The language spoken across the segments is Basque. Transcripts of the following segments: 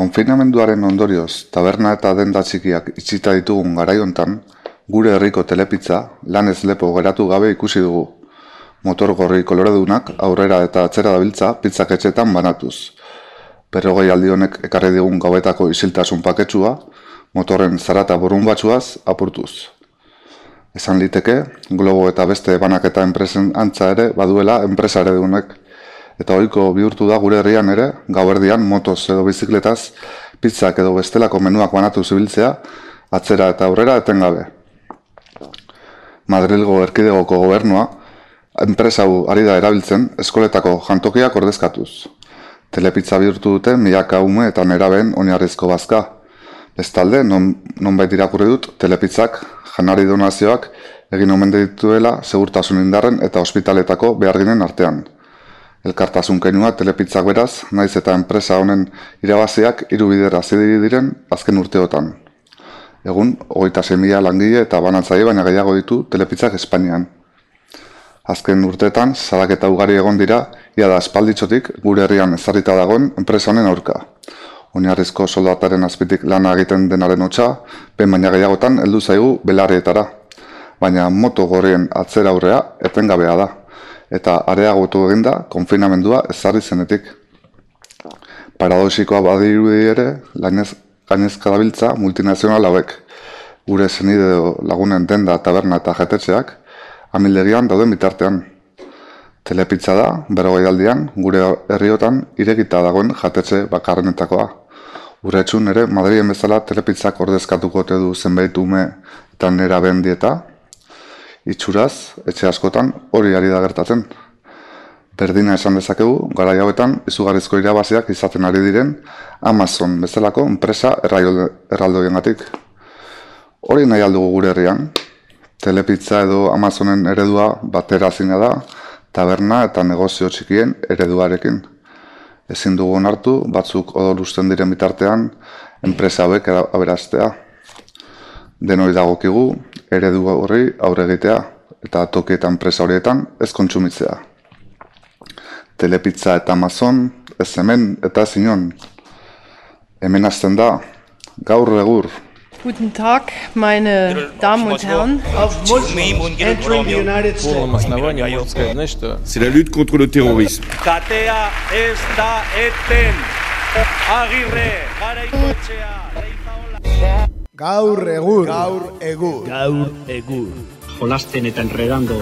Konfinamenduaren ondorioz, taberna eta denda txikiak itxita ditugun garaiontan, gure herriko telepitza lan ez lepo geratu gabe ikusi dugu. Motor gorri koloredunak aurrera eta atzera dabiltza pizzak etxetan banatuz. Perrogei aldi honek ekarri digun gauetako isiltasun paketsua, motorren zarata borun batzuaz apurtuz. Esan liteke, globo eta beste banaketa enpresen antza ere baduela enpresa ere eta ohiko bihurtu da gure herrian ere, gauerdian motos edo bizikletaz, pizzak edo bestelako menuak banatu zibiltzea, atzera eta aurrera etengabe. Madrilgo erkidegoko gobernua, enpresa hau ari da erabiltzen, eskoletako jantokiak ordezkatuz. Telepizza bihurtu dute milaka ume eta neraben oinarrizko bazka. Bestalde, non, non baita irakurri dut, telepizzak, janari donazioak, egin omen dituela segurtasun indarren eta ospitaletako beharginen artean. Elkartasun kenua telepitzak beraz, naiz eta enpresa honen irabaziak irubidera zidiri diren azken urteotan. Egun, hogeita mila langile eta banantzaile baina gehiago ditu telepitzak Espainian. Azken urteetan, salaketa ugari egon dira, ia da espalditzotik gure herrian ezarrita dagoen enpresa honen aurka. Oinarrizko soldataren azpitik lana egiten denaren hotza, ben baina gehiagotan heldu zaigu belarrietara. Baina moto gorrien atzera aurrea etengabea da eta areagotu egin da konfinamendua ezarri zenetik. Paradoxikoa badirudi ere, lainez gainezka dabiltza multinazional hauek. Gure zenide lagunen denda taberna eta jetetxeak, amildegian dauden bitartean. Telepitza da, berrogei aldian, gure herriotan irekita dagoen jatetxe bakarrenetakoa. Gure etxun ere, Madrien bezala telepitzak ordezkatuko du zenbait ume eta nera bendieta, itxuraz, etxe askotan hori ari da gertatzen. Berdina esan dezakegu, gara hauetan izugarrizko irabaziak izaten ari diren Amazon bezalako enpresa erraldoien gatik. Hori nahi aldugu gure herrian, telepizza edo Amazonen eredua batera zina da, taberna eta negozio txikien ereduarekin. Ezin dugu onartu, batzuk odolusten diren bitartean, enpresa hauek aberaztea. Denoi dagokigu, eredu horri aurre egitea eta tokietan presa horietan ez kontsumitzea. Telepizza eta Amazon, ez hemen eta zinon. Hemen azten da, gaur egur. Guten Tag, meine Damen und Herren. C'est la lutte contre le terrorisme. Katea ez da eten. Agirre, gara ikotxea. Gaur egur. Gaur egur. Gaur egur. Jolasten eta enredando.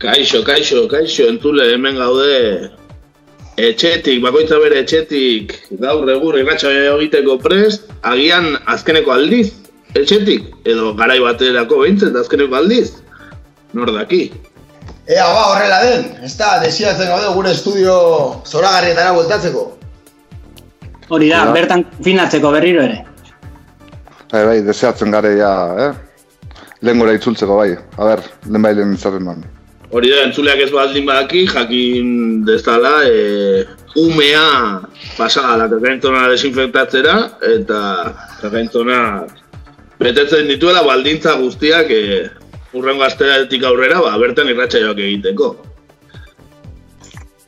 Kaixo, kaixo, kaixo, entzule hemen gaude etxetik, bakoitza bere etxetik, gaur egur irratxa egiteko prest, agian azkeneko aldiz, etxetik, edo garai baterako behintzen, azkeneko aldiz, nor daki. Ea, ba, horrela den, ez da, desiatzen gaude gure estudio zoragarrietara bueltatzeko. Hori da, bertan finatzeko berriro ere. Bai, bai, deseatzen gare ja, eh? Lehen gora itzultzeko bai, a ber, lehen bai lehen izaten man. Hori da, entzuleak ez baldin badaki, jakin dezala, e, umea pasada kakaintzona desinfektatzera, eta kakaintzona betetzen dituela baldintza guztiak e, urrengo asteatik aurrera, ba, bertan irratsaioak egiteko.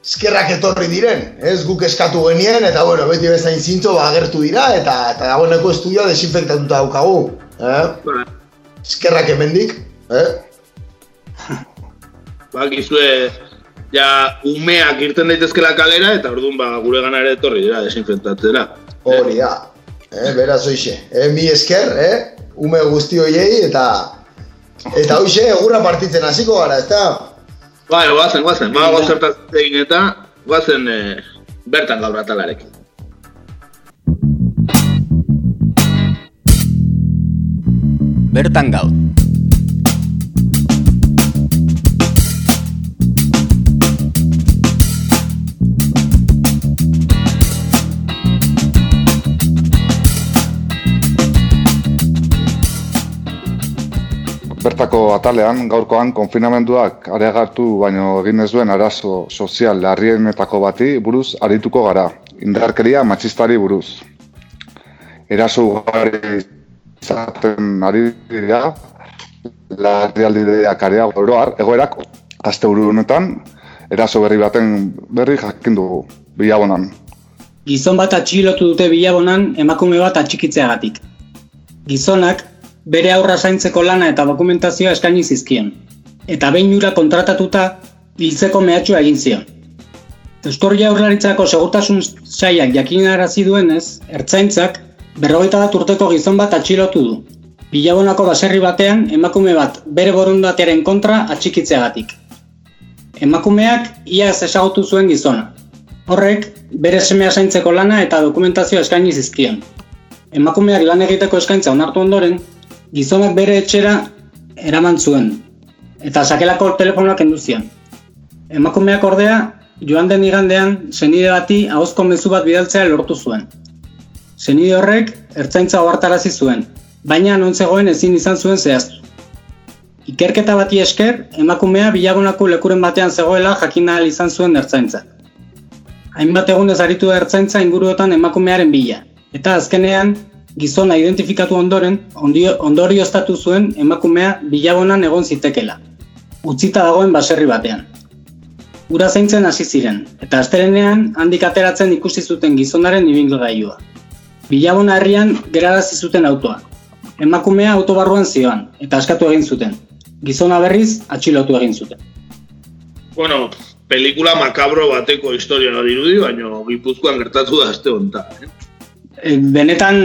Eskerrak etorri diren, ez guk eskatu genien, eta bueno, beti bezain zintzo ba, agertu dira, eta eta dagoeneko estudioa desinfektatuta daukagu. Eh? Ba. Eskerrak emendik, eh? Ba, gizue, ja, umeak irten daitezkela kalera, eta orduan ba, gure gana ere etorri dira desinfektatzera. Hori da, eh, beraz oixe, eh, mi esker, eh? ume guzti hoiei, eta Eta hoxe, egurra partitzen hasiko gara, ez da? Bai, guazen, guazen, ba, gozertaz egin eta guazen e, bertan gaur atalarekin. Bertan gaur. Bertako atalean, gaurkoan, konfinamenduak areagartu baino egin ez duen arazo sozial larrienetako bati buruz arituko gara, indarkeria matxistari buruz. Eraso ugari izaten ari dira, larrialdideak areago oroar, egoerak, azte honetan, eraso berri baten berri jakin dugu, bilabonan. Gizon bat atxilotu dute bilabonan emakume bat atxikitzeagatik. Gizonak bere aurra zaintzeko lana eta dokumentazioa eskaini zizkion. Eta behin ura kontratatuta hiltzeko mehatxua egin zion. Euskor jaurlaritzako segurtasun saiak jakinarazi duenez, ertzaintzak berrogeita bat urteko gizon bat atxilotu du. Bilabonako baserri batean emakume bat bere borondatearen kontra atxikitzeagatik. Emakumeak iaz ezagutu zuen gizona. Horrek, bere semea zaintzeko lana eta dokumentazioa eskaini zizkion. Emakumeak lan egiteko eskaintza onartu ondoren, gizonak bere etxera eraman zuen, eta sakelako telefonoak enduzian. Emakumeak ordea, joan den igandean, senide bati ahozko mezu bat bidaltzea lortu zuen. Senide horrek, ertzaintza ohartarazi zuen, baina non zegoen ezin izan zuen zehaztu. Ikerketa bati esker, emakumea bilagunako lekuren batean zegoela jakin ahal izan zuen ertzaintzak. Hainbat egunez aritu da ertzaintza inguruotan emakumearen bila, eta azkenean, gizona identifikatu ondoren, ondorio estatu zuen emakumea bilabonan egon zitekela. Utzita dagoen baserri batean. Ura zaintzen hasi ziren, eta astelenean handik ateratzen ikusi zuten gizonaren ibilgailua. Bilabona herrian gerarazi zuten autoa. Emakumea autobarruan zioan, eta askatu egin zuten. Gizona berriz atxilotu egin zuten. Bueno, pelikula makabro bateko historia da dirudi, baina Gipuzkoan gertatu da azte honetan. Eh? E, benetan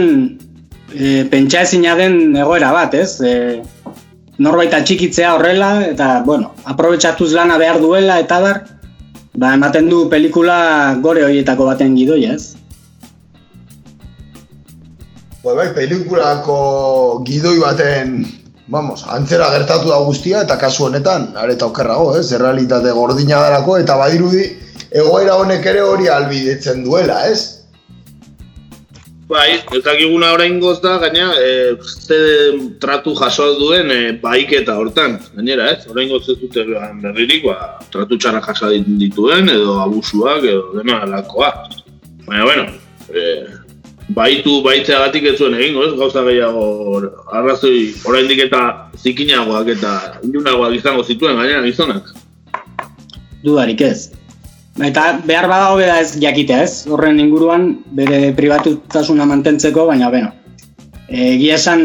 e, pentsa ezina den egoera bat, ez? E, norbait atxikitzea horrela, eta, bueno, aprobetsatuz lana behar duela, eta bar, ba, ematen du pelikula gore horietako baten gidoi, ez? Ba, bai, pelikulako gidoi baten, vamos, antzera gertatu da guztia, eta kasu honetan, areta okerrago, ez? Errealitate gordina darako, eta badirudi, egoera honek ere hori albidetzen duela, ez? Bai, ez dakiguna orain da, gaina, e, ze tratu jaso duen e, baiketa hortan, gainera, ez? Orain goz ez dute berririk, ba, tratu txarra jaso dituen, edo abusuak, edo dena alakoa. Baina, bueno, e, baitu baitzeagatik ez zuen egingo, ez? Gauza gehiago arrazoi oraindik eta zikinagoak eta ilunagoak izango zituen gainera gizonak. Dudarik ez. Eta behar badago beda ez jakitea ez, horren inguruan bere pribatutasuna mantentzeko, baina beno. Egia esan,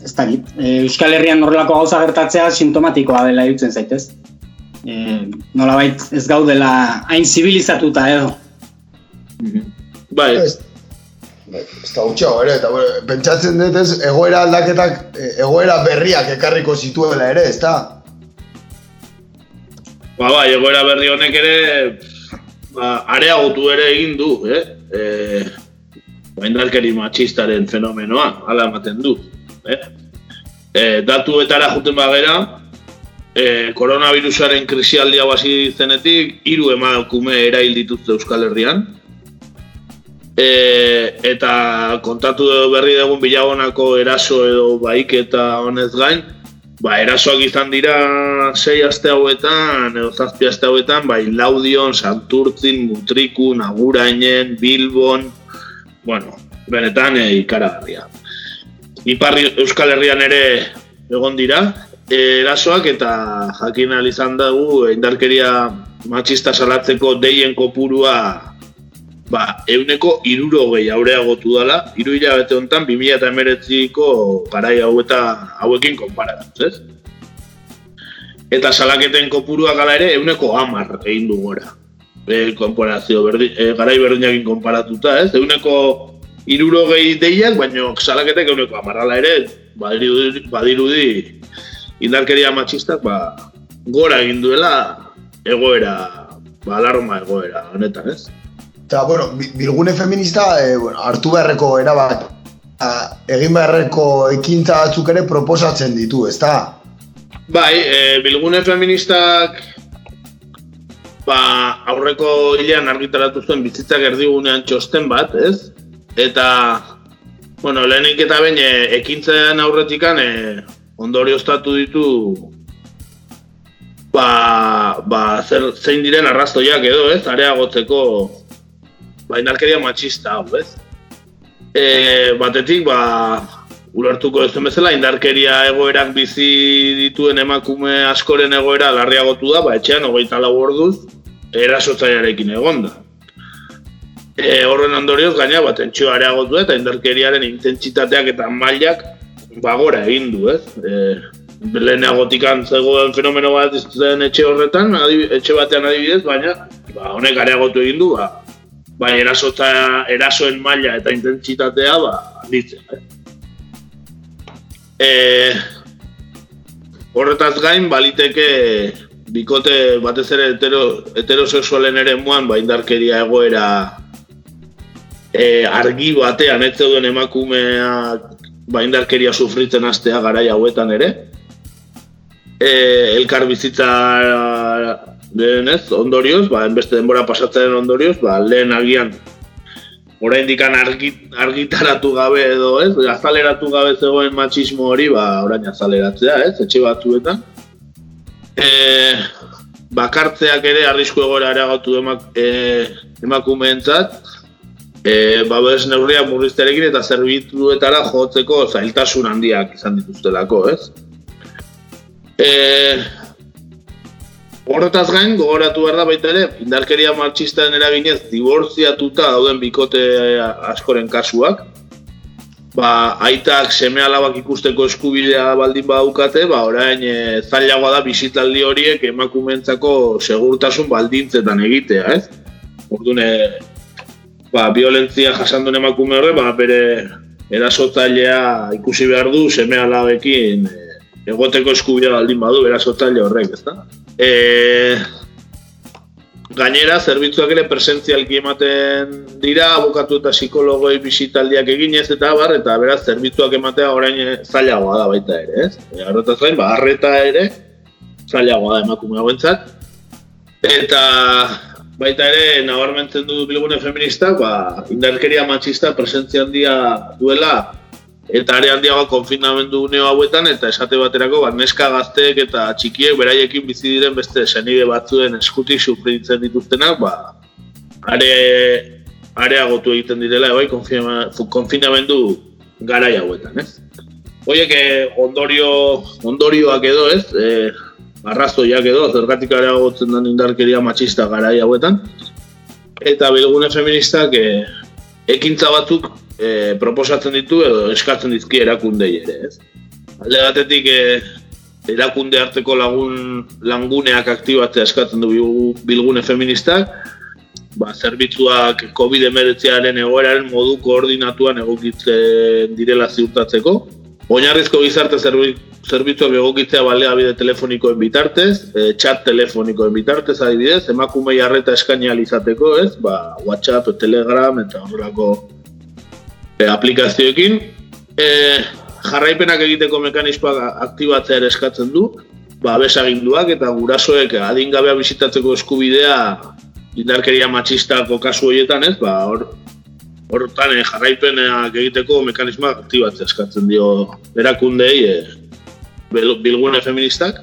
ez da e, Euskal Herrian horrelako gauza gertatzea sintomatikoa dela dutzen zaitez. E, nola bait ez gaudela hain zibilizatuta edo. Bai. Ez, ez da utxo, ere, eta pentsatzen dut ez, egoera aldaketak, e, egoera berriak ekarriko zituela ere, ez da? Ba, ba, egoera berri honek ere ba, areagotu ere egin du, eh? E, matxistaren fenomenoa, hala ematen du. Eh? E, datuetara juten bagera, e, koronavirusaren krisialdia hasi zenetik, hiru emakume erail dituzte Euskal Herrian. E, eta kontatu berri dugun bilagonako eraso edo baik eta honez gain, Ba, erasoak izan dira sei aste hauetan, edo zazpi aste hauetan, bai, Laudion, Santurtzin, Mutriku, Nagurainen, Bilbon, bueno, benetan e, ikaragarria. Iparri Euskal Herrian ere egon dira, e, erasoak eta jakin izan dugu indarkeria matxista salatzeko deien kopurua ba, euneko iruro gehi aureagotu dela, iru hilabete honetan, 2000 eta emeretziko garai hau eta hauekin konparatuz, ez? Eta salaketen kopuruak gala ere, euneko amar egin du gora. E, konparazio, berdi, e, garai berdinakin konparatuta, ez? Euneko iruro gehi deiak, baina salaketek euneko amarrala ere, badirudi, badirudi indarkeria matxistak, ba, gora egin duela egoera, ba, alarma egoera honetan, ez? Eta, bueno, bilgune feminista e, bueno, hartu beharreko erabat egin beharreko ekintza batzuk ere proposatzen ditu, ezta? Bai, e, bilgune feministak ba, aurreko hilean argitaratu zuen bizitzak erdigunean txosten bat, ez? Eta, bueno, lehenik eta bain e, ekintzean aurretikan e, ondorio ostatu ditu ba, ba, zer, zein diren arrastoiak edo, ez? Areagotzeko ba, indarkeria matxista hau, ez? E, batetik, ba, ulertuko ez bezala, indarkeria egoerak bizi dituen emakume askoren egoera larriagotu da, ba, etxean, hogeita lau orduz, erasotzaiarekin egon da. E, horren ondorioz, gaina, bat, entxio areagotu eta indarkeriaren intentsitateak eta mailak bagora egin du, ez? E, lehenagotik zegoen fenomeno bat zen etxe horretan, adib, etxe batean adibidez, baina ba, honek areagotu egin du, ba, ba erasota, erasoen maila eta intentsitatea ba, handitzen. Eh? E, horretaz gain, baliteke bikote batez ere hetero, heterosexualen ere muan ba, indarkeria egoera e, argi batean ez zeuden emakumea ba, indarkeria sufritzen astea garai hauetan ere e, elkar bizitza denez, ondorioz, ba, enbeste denbora pasatzen ondorioz, ba, lehen agian orain argit, argitaratu gabe edo ez, azaleratu gabe zegoen matxismo hori, ba, orain azaleratzea ez, etxe batzuetan. E, bakartzeak ere arrisku egoera eragatu emak, e, emakumeentzat, e, ba, bez neurriak murrizterekin eta zerbituetara jotzeko zailtasun handiak izan dituztelako, ez? E, horretaz gain, gogoratu behar da baita ere, indarkeria martxistaren eraginez, dibortziatuta dauden bikote askoren kasuak, ba, aitak seme alabak ikusteko eskubidea baldin badukate, ba, orain e, zailagoa da bizitaldi horiek emakumentzako segurtasun baldintzetan egitea, ez? Orduan, ba, violentzia jasandun emakume horre, ba, bere erasotzailea ikusi behar du seme alabekin e, egoteko eskubidea baldin badu erasotzaile horrek, ezta? E, gainera, zerbitzuak ere presentzialki ematen dira, abokatu eta psikologoi bisitaldiak eginez eta bar, eta beraz, zerbitzuak ematea orain zailagoa da baita ere, ez? E, Arreta zain, ba, arreta ere zailagoa da emakume hauentzat. Eta baita ere, nabarmentzen du bilgune feminista, ba, indarkeria matxista presentzia handia duela eta are handiago konfinamendu uneo hauetan eta esate baterako ba, neska gazteek eta txikiek beraiekin bizi diren beste senide batzuen eskutik sufritzen dituztenak ba, are, areagotu egiten direla bai, konfinamendu garai hauetan, ez? Oiek eh, ondorio, ondorioak edo, ez? E, arrazoiak edo, zergatik areagotzen den indarkeria matxista garai hauetan. Eta bilgune feministak e, ekintza batzuk e, proposatzen ditu edo eskatzen dizki erakundei ere, ez? Alde batetik e, erakunde harteko lagun languneak aktibatzea eskatzen du bilgune feministak, ba, zerbitzuak COVID-19aren egoeraren modu koordinatuan egokitzen direla ziurtatzeko. Oinarrizko gizarte zerbitzuak egokitzea balea bide telefonikoen bitartez, e, chat telefonikoen bitartez adibidez, emakumei harreta eskaini izateko, ez? Ba, WhatsApp, Telegram eta horrelako aplikazioekin. E, jarraipenak egiteko mekanismoak aktibatzea ere eskatzen du, ba, besaginduak eta gurasoek adingabea bizitatzeko eskubidea indarkeria matxistako kasu horietan ez, ba, hor, hortan e, jarraipenak egiteko mekanismoak aktibatzea eskatzen dio erakundei e, bilgune feministak.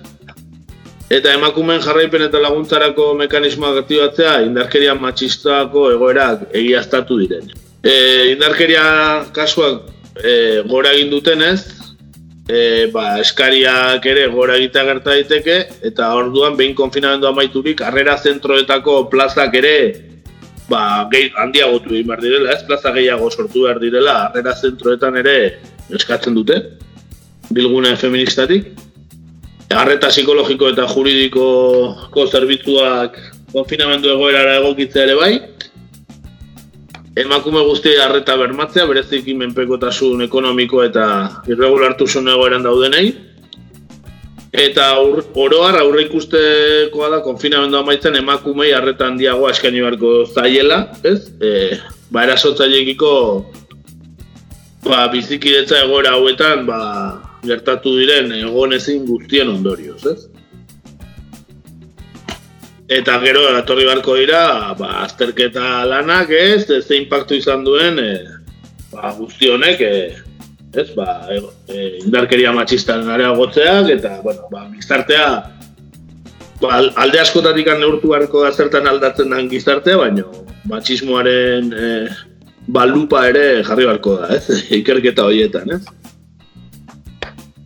Eta emakumen jarraipen eta laguntzarako mekanismoak aktibatzea indarkeria matxistako egoerak egiaztatu diren e, indarkeria kasuak e, gora egin dutenez, e, ba, eskariak ere gora egitea gerta daiteke eta orduan behin konfinamendu amaiturik harrera zentroetako plazak ere ba, gehi, handiagotu egin behar direla, ez plaza gehiago sortu behar direla harrera zentroetan ere eskatzen dute bilgune feministatik. Arreta psikologiko eta juridiko zerbitzuak konfinamendu egoerara egokitzea ere bai, emakume guzti harreta bermatzea, bereziki menpekotasun ekonomiko eta irregulartusun egoeran daudenei. Eta oroar aurre ikustekoa da konfinamendu amaitzen emakumei harreta handiagoa eskaini beharko zaiela, ez? E, ba, erasotzaileekiko ba, bizikidetza egoera hauetan ba, gertatu diren egonezin guztien ondorioz, ez? Eta gero etorri barko dira, ba, azterketa lanak, ez, ez impactu izan duen, e, ba, guzti honek, e, ez, ba, e, indarkeria matxistaren areagotzeak, eta, bueno, ba, gizartea, ba, alde askotatik neurtu beharko da zertan aldatzen den gizartea, baina matxismoaren e, balupa ere jarri beharko da, ez, ikerketa horietan, ez.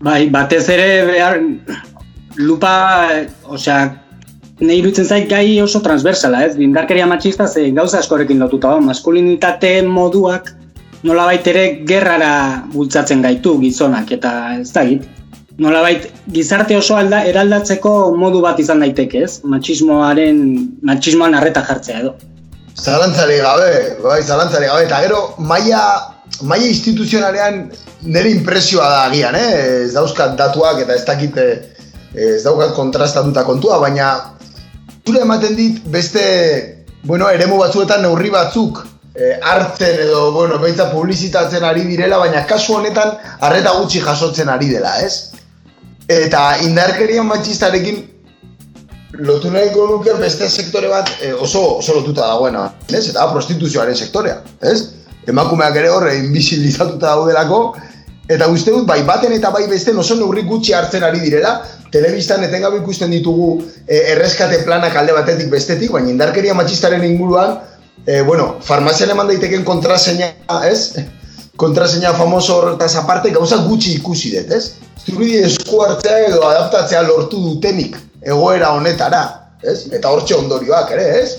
Bai, batez ere behar lupa, osea, nahi iruditzen zait gai oso transversala, ez? Indarkeria matxista ze gauza askorekin lotuta da, maskulinitate moduak nolabait ere gerrara bultzatzen gaitu gizonak eta ez da git. Nolabait gizarte oso alda eraldatzeko modu bat izan daiteke, ez? Matxismoaren matxismoan harreta jartzea edo. Zalantzari gabe, bai, zalantzari gabe, eta gero, maila, maila instituzionalean nire impresioa da agian, eh? ez dauzkat datuak eta ez dakit eh, ez daukat kontrastatuta kontua, baina zure ematen dit beste, bueno, eremu batzuetan neurri batzuk eh, hartzen edo, bueno, beintza publizitatzen ari direla, baina kasu honetan harreta gutxi jasotzen ari dela, ez? Eta indarkerian matxistarekin lotu nahiko nuke beste sektore bat eh, oso, oso lotuta dagoena, ez? Eta prostituzioaren sektorea, ez? Emakumeak ere horre invisibilizatuta daudelako, eta uste dut bai baten eta bai beste oso neurri gutxi hartzen ari direla, telebistan etengabe ikusten ditugu eh, erreskate planak alde batetik bestetik, baina indarkeria matxistaren inguruan, eh, bueno, farmazian eman daiteken kontraseina, ez? Kontraseina famoso horretaz aparte, gauza gutxi ikusi dut, ez? Zurri esku hartzea edo adaptatzea lortu dutenik egoera honetara, ez? Eta hortxe ondorioak ere, ez?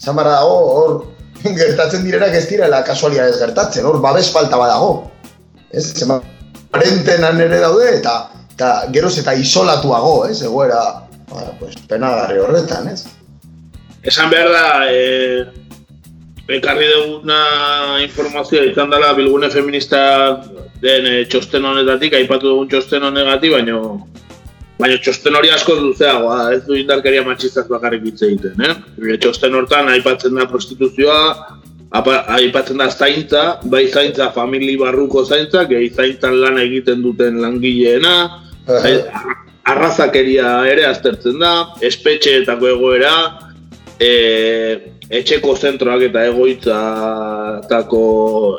Zamara dago, hor gertatzen direnak ez direla kasualia ez gertatzen, hor babes falta badago. Ez? Zema, parentenan ere daude eta, eta geroz eta isolatuago, ez? Egoera, ba, pues, penagarri horretan, ez? Esan behar da, e, ekarri duguna informazioa izan dela bilgune feminista den e, txosten honetatik, aipatu dugun txosten honegatik, baina Baina txosten hori asko luzeagoa, ez du indarkeria matxistaz bakarrik hitz egiten, eh? E, txosten hortan aipatzen da prostituzioa, aipatzen da zaintza, bai zaintza famili barruko zaintza, gehi zaintzan lan egiten duten langileena, uh arrazakeria ere aztertzen da, espetxeetako egoera, e, etxeko zentroak eta egoitzatako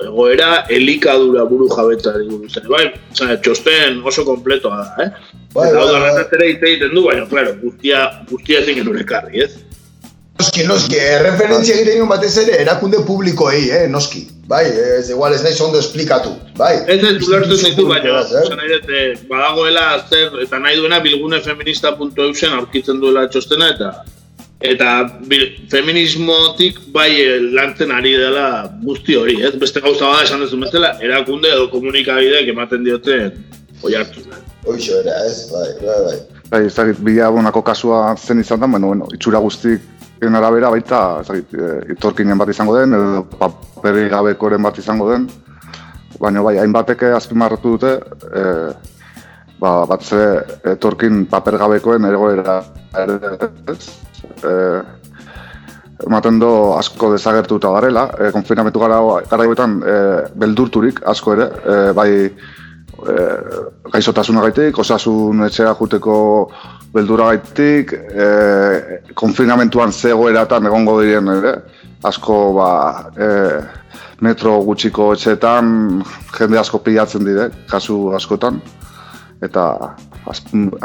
egoera, elikadura buru jabetzari buruz. Bai, txosten oso kompletoa da, eh? Bai, bai, bai. ere hitz egiten du, baina, claro, guztia, guztia ezin genuen ekarri, ez? Noski, noski, referentzia egiten nion batez ere erakunde publikoei, eh, noski. Bai, ez igual ez nahi ondo esplikatu, bai. Ez ez ulertu ditu, baina, nahi dut, badagoela zer, eta nahi duena bilgunefeminista.eusen aurkitzen duela txostena, eta eta bil, feminismotik bai eh, lantzen ari dela guzti hori, ez? Beste gauza bada esan duzu bezala, erakunde edo komunikabideek ematen dioten oi hartu. Hoixo era, ez, bai, bai, bai. Bai, ez dakit, bila kasua zen izan da, bueno, bueno, itxura guztik arabera baita, ez dakit, e, itorkinen bat izango den, edo paperi gabekoren bat izango den, baina bai, hainbateke azpimarratu dute, e, ba, bat ze etorkin paper gabekoen egoera ere, ez? E, ematen do asko desagertuta garela, e, konfinamentu gara gara e, beldurturik asko ere, e, bai, e, gaixotasuna gaitik, osasun etxea juteko beldura gaitik, e, konfinamentuan zegoeratan egongo diren ere, asko ba, e, metro gutxiko etxeetan jende asko pilatzen dire, kasu askotan, eta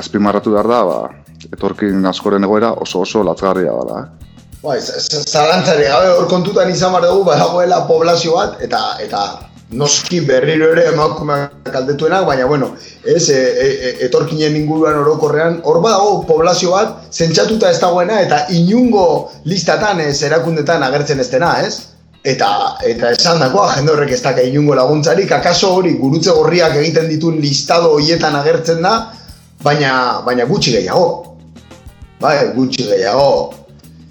azpimarratu behar da, ba, etorkin askoren egoera oso oso latzgarria da. Eh? Bai, zalantzari gabe hor kontutan izan behar dugu, badagoela poblazio bat, eta, eta noski berriro ere emakumeak kaldetuenak, baina bueno, ez, e, e, e, etorkinen inguruan orokorrean, hor badago poblazio bat, zentsatuta ez dagoena, eta inungo listatan ez erakundetan agertzen ez dena, ez? Eta, eta esan dagoa, jende horrek ez daka inungo laguntzarik, akaso hori gurutze gorriak egiten ditun listado horietan agertzen da, baina, baina gutxi gehiago. Bai, gutxi gehiago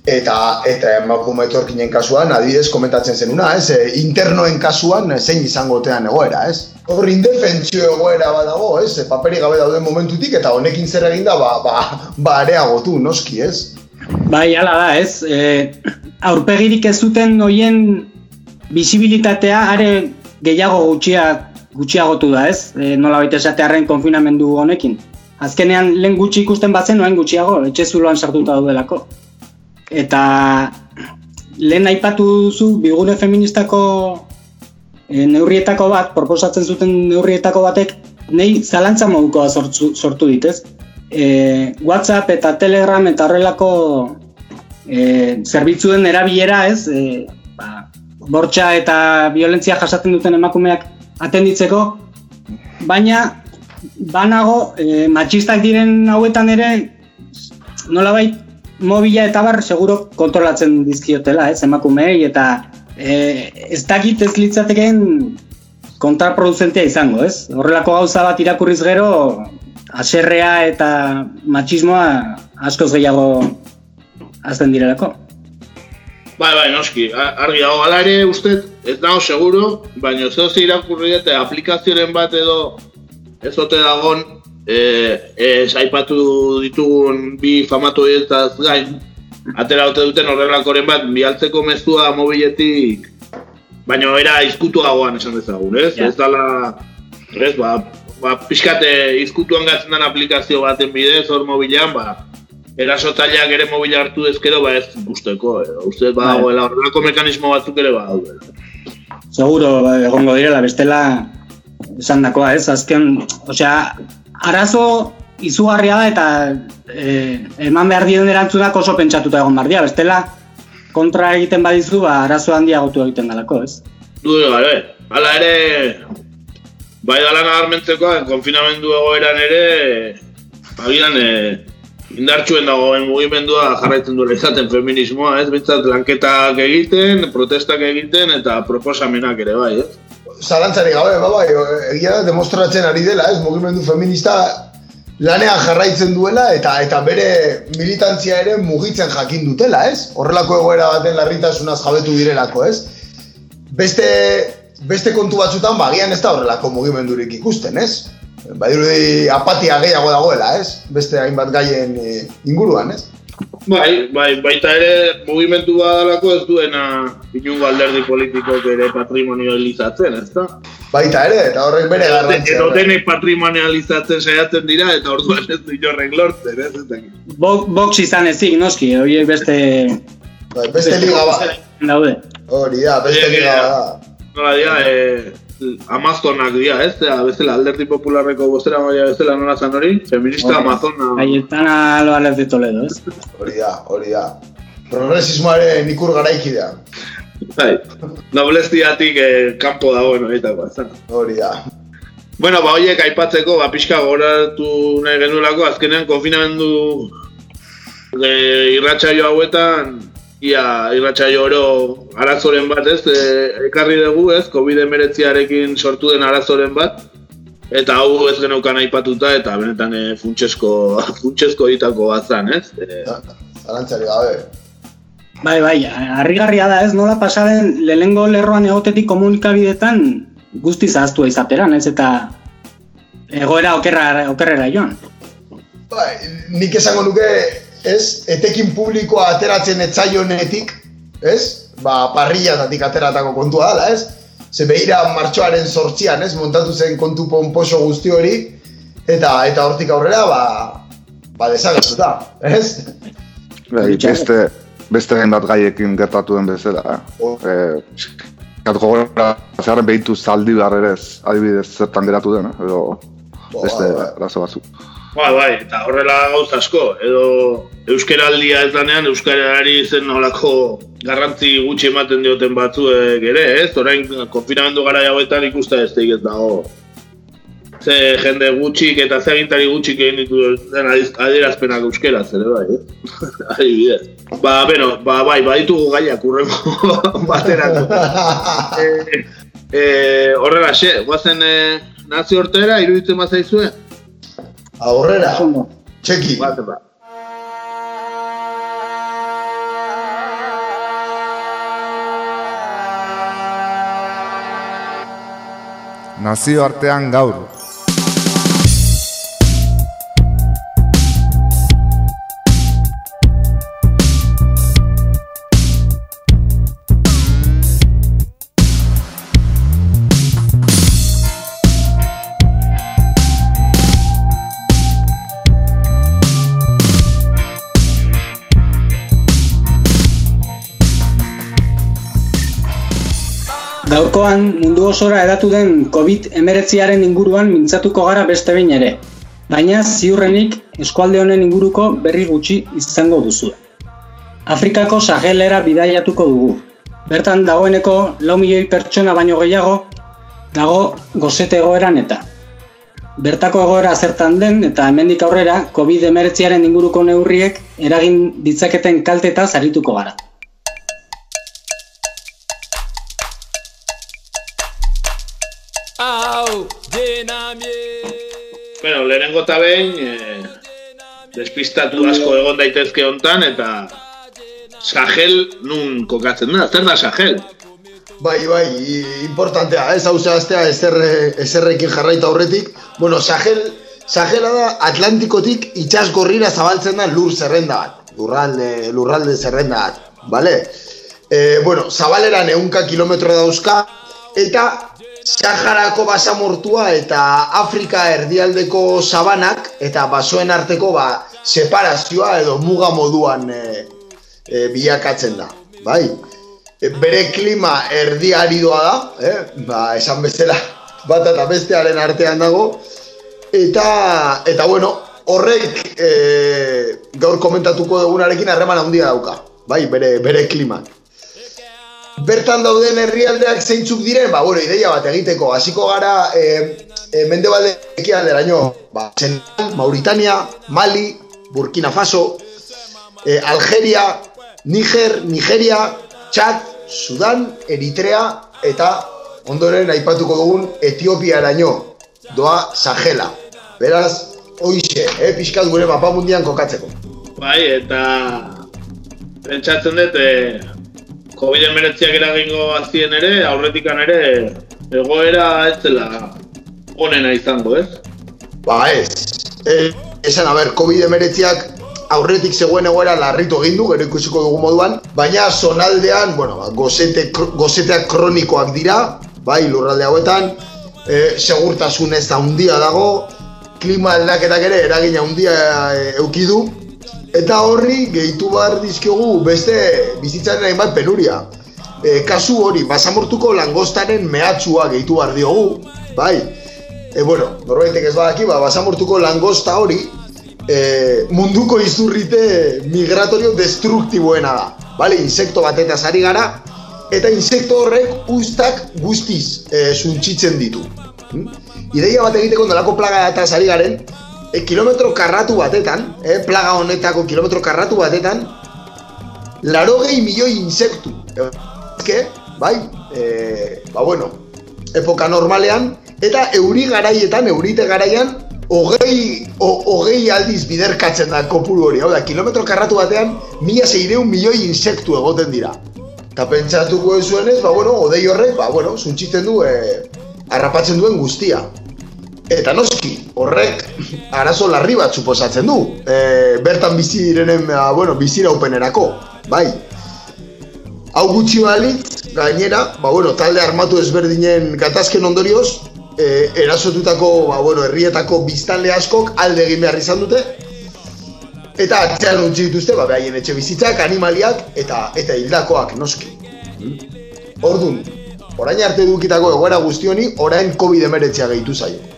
eta eta emakume etorkinen kasuan adibidez komentatzen zenuna, ez? E, internoen kasuan zein izango tean egoera, ez? Hor indefentzio egoera badago, ez? E, paperi gabe dauden momentutik eta honekin zer eginda ba ba ba areagotu noski, ez? Bai, hala da, ez? E, aurpegirik ez zuten hoien bisibilitatea are gehiago gutxia gutxiagotu da, ez? E, nola baita esatearren konfinamendu honekin. Azkenean lehen gutxi ikusten batzen, noen gutxiago, etxe zuloan sartuta daudelako. Eta lehen aipatu duzu bigune feministako e, neurrietako bat, proposatzen zuten neurrietako batek, nei zalantza modukoa sortu, sortu ditez. E, WhatsApp eta Telegram eta horrelako e, zerbitzuen erabilera ez, e, ba, bortxa eta violentzia jasaten duten emakumeak atenditzeko, baina banago, e, matxistak diren hauetan ere, nolabait, mobila eta bar, seguro kontrolatzen dizkiotela, ez, emakumei, eta e, ez dakit ez litzatekeen kontraproduzentea izango, ez? Horrelako gauza bat irakurriz gero, aserrea eta matxismoa askoz gehiago azten direlako. Bai, bai, noski, argi dago gala ere uste, ez nago seguro, baina zeo ze irakurri eta aplikazioaren bat edo ez ote dagon, e, ez aipatu ditugun bi famatu horietaz gain, atera ote duten horrelakoren bat, bialtzeko mezua mobiletik, baina era izkutuagoan esan dezagun, ez? Ja. Ez dala, ez, ba, ba, pixkate izkutuan gatzen den aplikazio baten bidez, hor mobilean, ba, erasotzaileak ere mobila hartu ezkero, ba ez gusteko, eh? uste badagoela horrelako mekanismo batzuk ere badaude. Seguro ba, egongo direla, bestela esan dakoa, ez? Azken, osea, arazo izugarria da eta e, eman behar diren erantzunak oso pentsatuta egon behar dira, bestela kontra egiten badizu, ba, arazo handiagotu egiten dalako, ez? Dude gabe, hala ere, bai dala nabarmentzeko, konfinamendu egoeran ere, agian e, indartsuen dagoen mugimendua jarraitzen duela izaten feminismoa, ez? Bintzat lanketak egiten, protestak egiten eta proposamenak ere bai, ez? Zalantzari gabe, ba, bai, egia da demostratzen ari dela, ez, mugimendu feminista lanean jarraitzen duela eta eta bere militantzia ere mugitzen jakin dutela, ez? Horrelako egoera baten larritasunaz jabetu direlako, ez? Beste, beste kontu batzutan, ba, agian ez da horrelako mugimendurik ikusten, ez? Badirudi apatia gehiago dagoela, ez? Beste hainbat gaien eh, inguruan, ez? Bai, bai, baita ere mugimendu badalako ez duena inungo alderdi politikok ere patrimonializatzen, ez da? Baita ere, eta horrek bere garrantzia. Edo denek patrimonializatzen saiatzen dira eta orduan ez du inorrek lortzen, ez? Ez box izan ezik, noski, horiek beste... Bai, Beste liga bat. Daude. Hori da, beste liga bat. Nola dira, eh, Amazonak dira, ez? Eta bezala alderdi popularreko bostera maila bezala nola zan hori? Feminista Hori. Amazona. Cayetana Álvarez de Toledo, ez? Hori da, hori da. Progresismoaren ikur garaikidea. Bai, noblestiatik eh, kanpo dagoen horietako, ez? Hori da. Bueno, ba, horiek aipatzeko, ba, pixka goratu nahi genuelako, azkenean konfinamendu e, irratsaio hauetan, ia irratsaio oro arazoren bat, ez, e, ekarri dugu, ez, COVID-19arekin sortu den arazoren bat, eta hau ez geneukan aipatuta, eta benetan e, funtsesko, funtsesko ditako bat zan, ez? E, Zalantzari gabe. Bai, bai, harrigarria da ez, nola pasaren lehenengo lerroan egotetik komunikabidetan guzti zahaztua izateran, ez eta egoera okerra, okerrera joan. Bai, nik esango nuke, ez, etekin publikoa ateratzen etzaionetik, ez? Ba, parrillatatik ateratako kontua dela, ez? Ze behira martxoaren sortzian, ez? Montatu zen kontu ponposo guzti hori, eta eta hortik aurrera, ba, ba desagertuta, ez? Bai, beste, beste hainbat gaiekin gertatu den bezala. Oh. Eh, Gat gogora, zeharren behitu zaldi barrerez, adibidez zertan geratu den, edo beste bai. arazo batzuk. Bai, bai, eta horrela gauza asko, edo euskeraldia ez danean, euskarari zen nolako garrantzi gutxi ematen dioten batzuek ere, ez? Orain konfinamendu gara hauetan ikusta ez ez dago. Ze jende gutxik eta ze agintari gutxik egin ditu adierazpenak euskeraz ere bai, eh? Adibidez. Ba, beno, ba, bai, baditugu gaiak urrengo baterako. e, e, horrela, xe, guazen e, nazio hortera, iruditzen bat zaizue? Aurrera, txeki. Bat, ba. Nazioartean gaur. Gaurkoan mundu osora edatu den COVID-19aren inguruan mintzatuko gara beste behin ere. Baina ziurrenik eskualde honen inguruko berri gutxi izango duzu. Afrikako Sahelera bidaiatuko dugu. Bertan dagoeneko lau milioi pertsona baino gehiago dago gozete egoeran eta. bertako egoera zertan den eta hemendik aurrera COVID-19aren inguruko neurriek eragin ditzaketen kaltetaz arituko gara. Bueno, lehenengo eta behin, eh, despistatu asko egon daitezke hontan eta Sahel nun kokatzen da, zer da Sahel? Bai, bai, importantea, ez hau zehaztea ezer, ezerrekin jarraita aurretik. Bueno, Sahel, Sahela da Atlantikotik itxas gorrira zabaltzen da lur zerrenda bat. Lurralde, lurralde zerrenda bat, bale? E, bueno, zabaleran eunka kilometro dauzka, eta Saharako basamortua eta Afrika erdialdeko sabanak eta basoen arteko ba, separazioa edo muga moduan e, e, bilakatzen da, bai? E, bere klima erdi aridoa da, eh? ba, esan bezala bat eta bestearen artean dago, eta, eta bueno, horrek e, gaur komentatuko dugunarekin harreman handia dauka, bai, bere, bere klimak. Bertan dauden herrialdeak zeintzuk diren, ba, bueno, ideia bat egiteko, hasiko gara e, e, mendebalde ekialderaino, ba, Senegal, Mauritania, Mali, Burkina Faso, e, Algeria, Niger, Nigeria, Txad, Sudan, Eritrea eta ondoren aipatuko dugun Etiopiaraino doa Sahela. Beraz, hoixe, eh, pixkat gure mapa mundian kokatzeko. Bai, eta pentsatzen dut, e, COVID-19ak eragingo azien ere, aurretikan ere, egoera ez zela onena izango, ez? Ba ez, e, esan, a ber, COVID-19ak aurretik zegoen egoera larritu egin du, gero ikusiko dugu moduan, baina zonaldean, bueno, ba, gozete, gozeteak kronikoak dira, bai, lurralde hauetan, e, segurtasun ez handia dago, klima aldaketak ere eragina handia e, euki du, eta horri gehitu behar dizkiogu beste bizitzaren hainbat penuria. E, kasu hori, basamortuko langostaren mehatxua gehitu behar diogu, bai, E, bueno, norbaitek ez badaki, ba, basamortuko langosta hori e, munduko izurrite migratorio destruktiboena da. Bale, insekto batetaz ari gara, eta insekto horrek ustak guztiz e, suntxitzen ditu. Hm? Ideia bat egiteko nolako plaga eta ari garen, e, kilometro karratu batetan, e, plaga honetako kilometro karratu batetan, larogei milioi insektu. Ezke, bai, e, ba bueno, epoka normalean, eta euri garaietan, eurite garaian, hogei, hogei aldiz biderkatzen da kopuru hori. Hau da, kilometro karratu batean, mila zeireun milioi insektu egoten dira. Eta pentsatuko ez zuenez, ba bueno, odei horrek, ba bueno, suntxitzen du, e, harrapatzen duen guztia. Eta noski, horrek arazo larri bat suposatzen du. E, bertan bizi direnen, ba, bueno, biziraupenerako, bai. Hau gutxi balitz, gainera, ba, bueno, talde armatu ezberdinen gatazken ondorioz, e, erasotutako, ba, bueno, herrietako biztanle askok alde egin behar izan dute, eta atzean utzi dituzte, ba, behaien etxe bizitzak, animaliak, eta eta hildakoak, noski. Mm? Ordun, orain arte dukitako egoera guzti honi, orain COVID-19 gehitu zaio.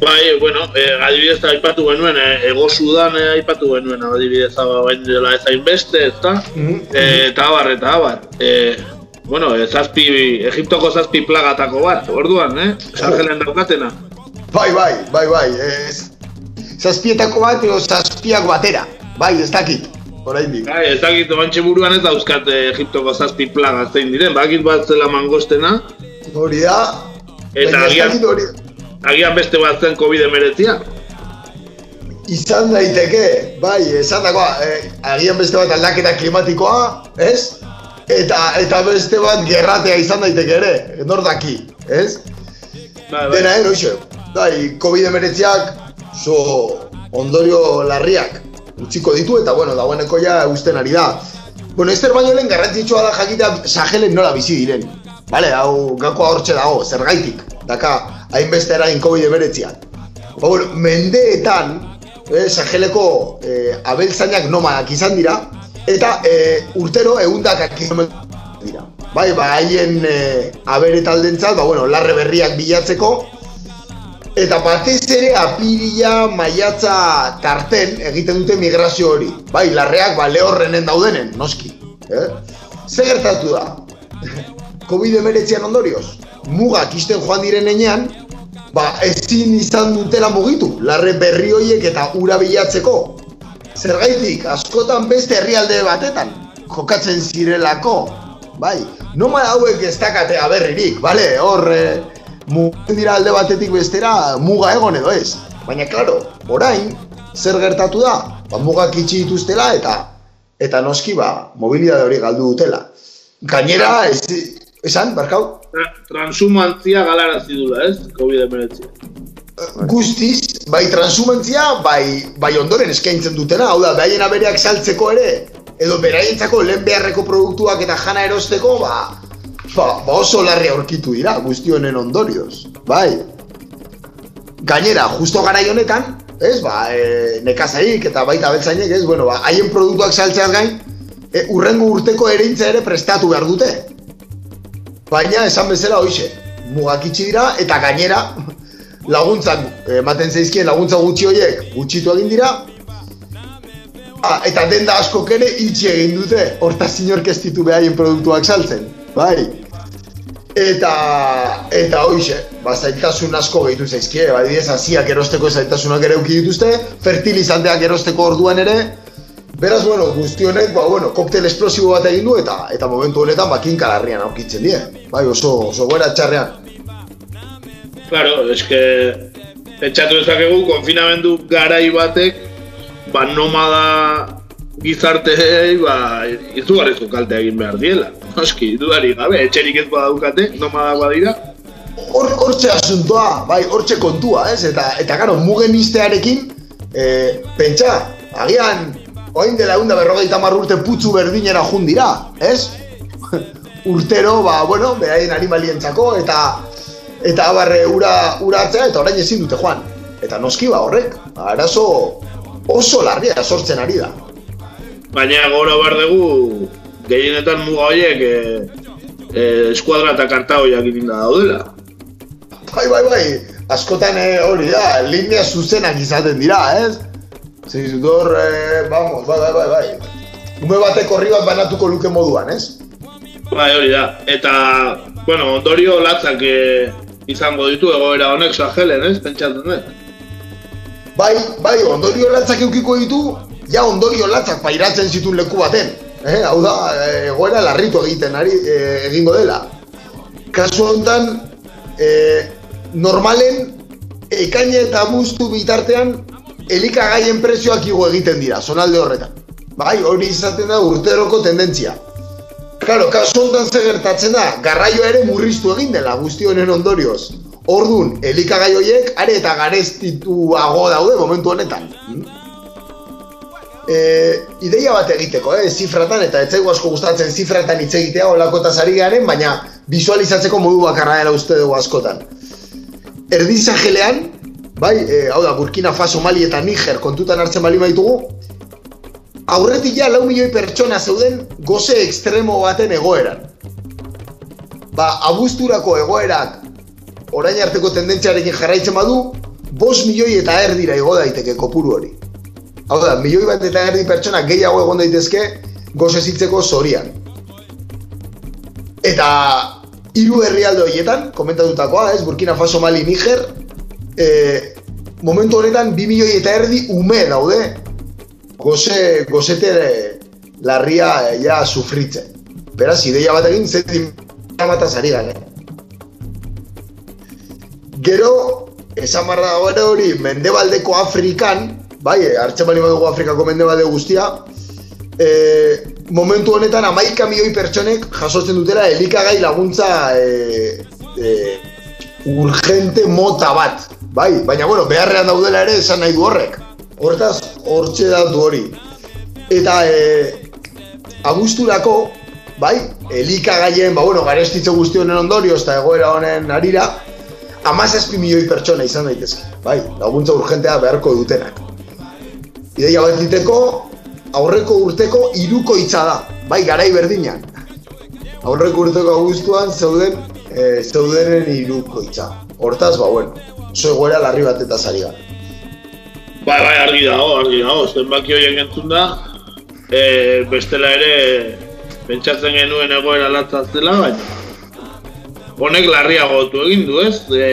Bai, bueno, eh, adibidez aipatu genuen, eh, ego Sudan eh, aipatu genuen, adibidez hau bain dela ez hainbeste, ez da? Mhm. Eh, eta abar, eta abar. Eh, bueno, eh, zazpi, Egiptoko zazpi plagatako bat, orduan, eh? Sahelen daukatena. Bai, bai, bai, bai, ez... Zazpietako bat, edo zazpiak batera. Bai, ez dakit, oraindik. Bai, ez dakit, bantxe buruan ez dauzkat eh, Egiptoko zazpi plaga zein diren, bakit bat zela mangostena, Hori da, eta agian. Agian beste bat zen COVID-19. Izan daiteke, bai, esan dagoa, eh, agian beste bat aldaketa klimatikoa, ez? Eta, eta beste bat gerratea izan daiteke ere, nor daki, ez? Bai, bai. Dena ero, iso, bai, COVID-19ak zo ondorio larriak utziko ditu eta, bueno, dagoeneko ja usten ari da. Bueno, Ester baino lehen garrantzitsua da jakita Sahelen nola bizi diren. Bale, hau gakoa hortxe dago, zergaitik, daka hainbeste eragin COVID-19ak. Ba, bueno, mendeetan, eh, Saheleko eh, abeltzainak nomadak izan dira, eta eh, urtero eundaka kilometro dira. Bai, ba, haien eh, abere taldentzat, ba, bueno, larre berriak bilatzeko, eta batez ere apirila maiatza tarten egiten dute migrazio hori. Bai, larreak, ba, lehorrenen daudenen, noski. Eh? Ze gertatu da? COVID-19 ondorioz, mugak isten joan diren enean, ba, ezin izan dutela mugitu, larre berri horiek eta ura bilatzeko. Zergaitik, askotan beste herrialde batetan, jokatzen zirelako, bai, noma hauek ez dakate aberririk, bale, hor, e, mugen dira alde batetik bestera, muga egon edo ez. Baina, klaro, orain, zer gertatu da? Ba, mugak itxi dituztela eta eta noski ba, mobilidade hori galdu dutela. Gainera, ez, esan, barkau? Tra- Transhumantzia galarazi dula, ez? COVID-19. Guztiz, bai transumentzia, bai, bai ondoren eskaintzen dutena, hau da, behaien abereak saltzeko ere, edo beraientzako lehen beharreko produktuak eta jana erosteko, ba, ba, ba oso larri aurkitu dira, guzti honen ondorioz, bai. Gainera, justo garai honetan, ez, ba, e, nekazaik eta baita beltzainek, ez, bueno, ba, haien produktuak saltzeaz gain, e, urrengo urteko ereintza ere prestatu behar dute. Baina, esan bezala hoize, mugak itxi dira eta gainera, laguntzak ematen zaizkien laguntza gutxi horiek gutxitu egin dira. Ah, eta denda askok ere itxi egin dute hortaz inork ez ditu behaien produktuak saltzen bai. Eta eta hoize ba, zailtasun asko gehitu zaizkie ba, adibidez hasiak erosteko zailtasunak ere eduki dituzte fertilizanteak erosteko orduan ere Beraz, bueno, guzti honek, ba, bueno, koktel esplosibo bat egin du eta eta momentu honetan bakin kalarrian aurkitzen die. Bai, oso, oso goera txarrean. Claro, eske pentsatu dezakegu konfinamendu garai batek ba nomada gizarteei ba izugarrizko kaltea egin behar diela. Noski, dudari gabe, etxerik ez badaukate, nomada badira. Hor hortxe asuntoa, bai, hortxe kontua, ez? Eta eta claro, mugen iztearekin eh, pentsa, agian orain dela egun da berrogeita hamar urte putzu berdinera jun dira, ez? Urtero, ba, bueno, beraien animalientzako eta eta abarre ura, ura hartzea eta orain ezin dute joan. Eta noski ba horrek, arazo oso larria sortzen ari da. Baina gora behar dugu gehienetan muga horiek e, e, eskuadra eta kartagoiak da daudela. Bai, bai, bai, askotan eh, hori da, linea zuzenak izaten dira, ez? Zizudor, eh, vamos, bai, bai, bai, bai. Ume batek horri bat banatuko luke moduan, ez? Bai, hori da. Eta, bueno, ondorio latzak e, izango ditu egoera honek Sahelen, ez? Pentsatzen dut. Bai, bai, ondorio latzak eukiko ditu, ja ondorio latzak pairatzen zituen leku baten. Eh, hau da, eh, egoera larritu egiten ari eh, egingo dela. Kasu honetan, eh, normalen, ekaine eta abuztu bitartean, elikagaien prezioak igo egiten dira, zonalde horretan. Bai, hori izaten da urteroko tendentzia. Claro, kasu honetan ze gertatzen da, garraioa ere murriztu egin dela guzti honen ondorioz. Ordun, elikagai horiek are eta gareztituago daude momentu honetan. E, ideia bat egiteko, eh, zifratan, eta ez zaigu asko gustatzen zifratan hitz egitea olako eta zari garen, baina visualizatzeko modu bakarra dela uste dugu askotan. Erdizagelean, bai, e, hau da, Burkina Faso, Mali eta Niger kontutan hartzen bali baitugu, aurretik ja lau milioi pertsona zeuden goze ekstremo baten egoeran. Ba, abuzturako egoerak orain arteko tendentziarekin jarraitzen badu, bost milioi eta erdira igo daiteke kopuru hori. Hau da, milioi bat eta erdi pertsona gehiago egon daitezke gozezitzeko zorian. Eta hiru herrialde horietan, komentatutakoa, ez, Burkina Faso, Mali, Niger, e, momentu honetan bi milioi eta erdi ume daude goze, gozete larria e, ja sufritzen. Beraz, ideia bat egin, zetin mataz ari gane. Gero, esan barra dagoen hori, mendebaldeko Afrikan, bai, hartzen bali badugu Afrikako mendebalde guztia, e, momentu honetan amaika milioi pertsonek jasotzen dutela elikagai laguntza e, e, urgente mota bat, bai, baina bueno, beharrean daudela ere esan nahi du horrek. Hortaz, hortxe datu hori. Eta e, abusturako, bai, elikagaien, ba bueno, garestitze guzti honen ondorioz eta egoera honen arira, amazazpi milioi pertsona izan daitezke, bai, laguntza urgentea beharko dutenak. Ideia bat diteko, aurreko urteko iruko hitza da, bai, garai berdinan. Aurreko urteko augustuan zeuden, e, zeudenen iruko hitza. Hortaz, ba, bueno, oso egoera larri bat eta zari. Bai, bai, argi dago, argi dago, zenbaki horiek entzun da, e, bestela ere pentsatzen genuen egoera latzaz dela, baina honek larriagotu egin du, ez? E,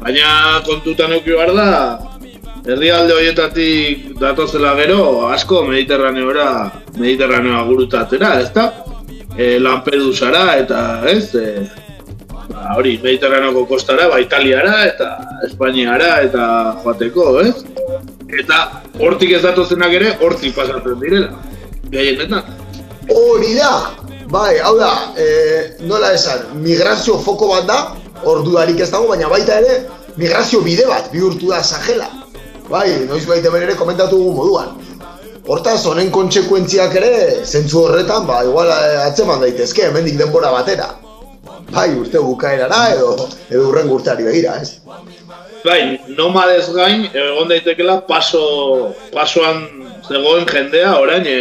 Baina kontutan euki behar da, herrialde horietatik datozela gero, asko Mediterraneora, Mediterraneoa gurutatera, ez da? E, Lampedusara eta, ez? E, ba, hori, Mediterraneoko kostara, ba, Italiara eta Espainiara eta joateko, ez? Eta hortik ez datozenak ere, hortik pasatzen direla. Gehienetan. Hori da! Bai, hau da, e, nola esan, migrazio foko bat da, ordudarik ez dago, baina baita ere, migrazio bide bat bihurtu da Sahela. Bai, noiz baita ere komentatu dugu moduan. Hortaz, honen kontsekuentziak ere, zentzu horretan, ba, igual eh, atzeman daitezke, hemendik denbora batera. Bai, urte bukaerara edo, edo urren urteari begira, ez? Bai, nomadez gain, egon daitekela paso, pasoan zegoen jendea orain e,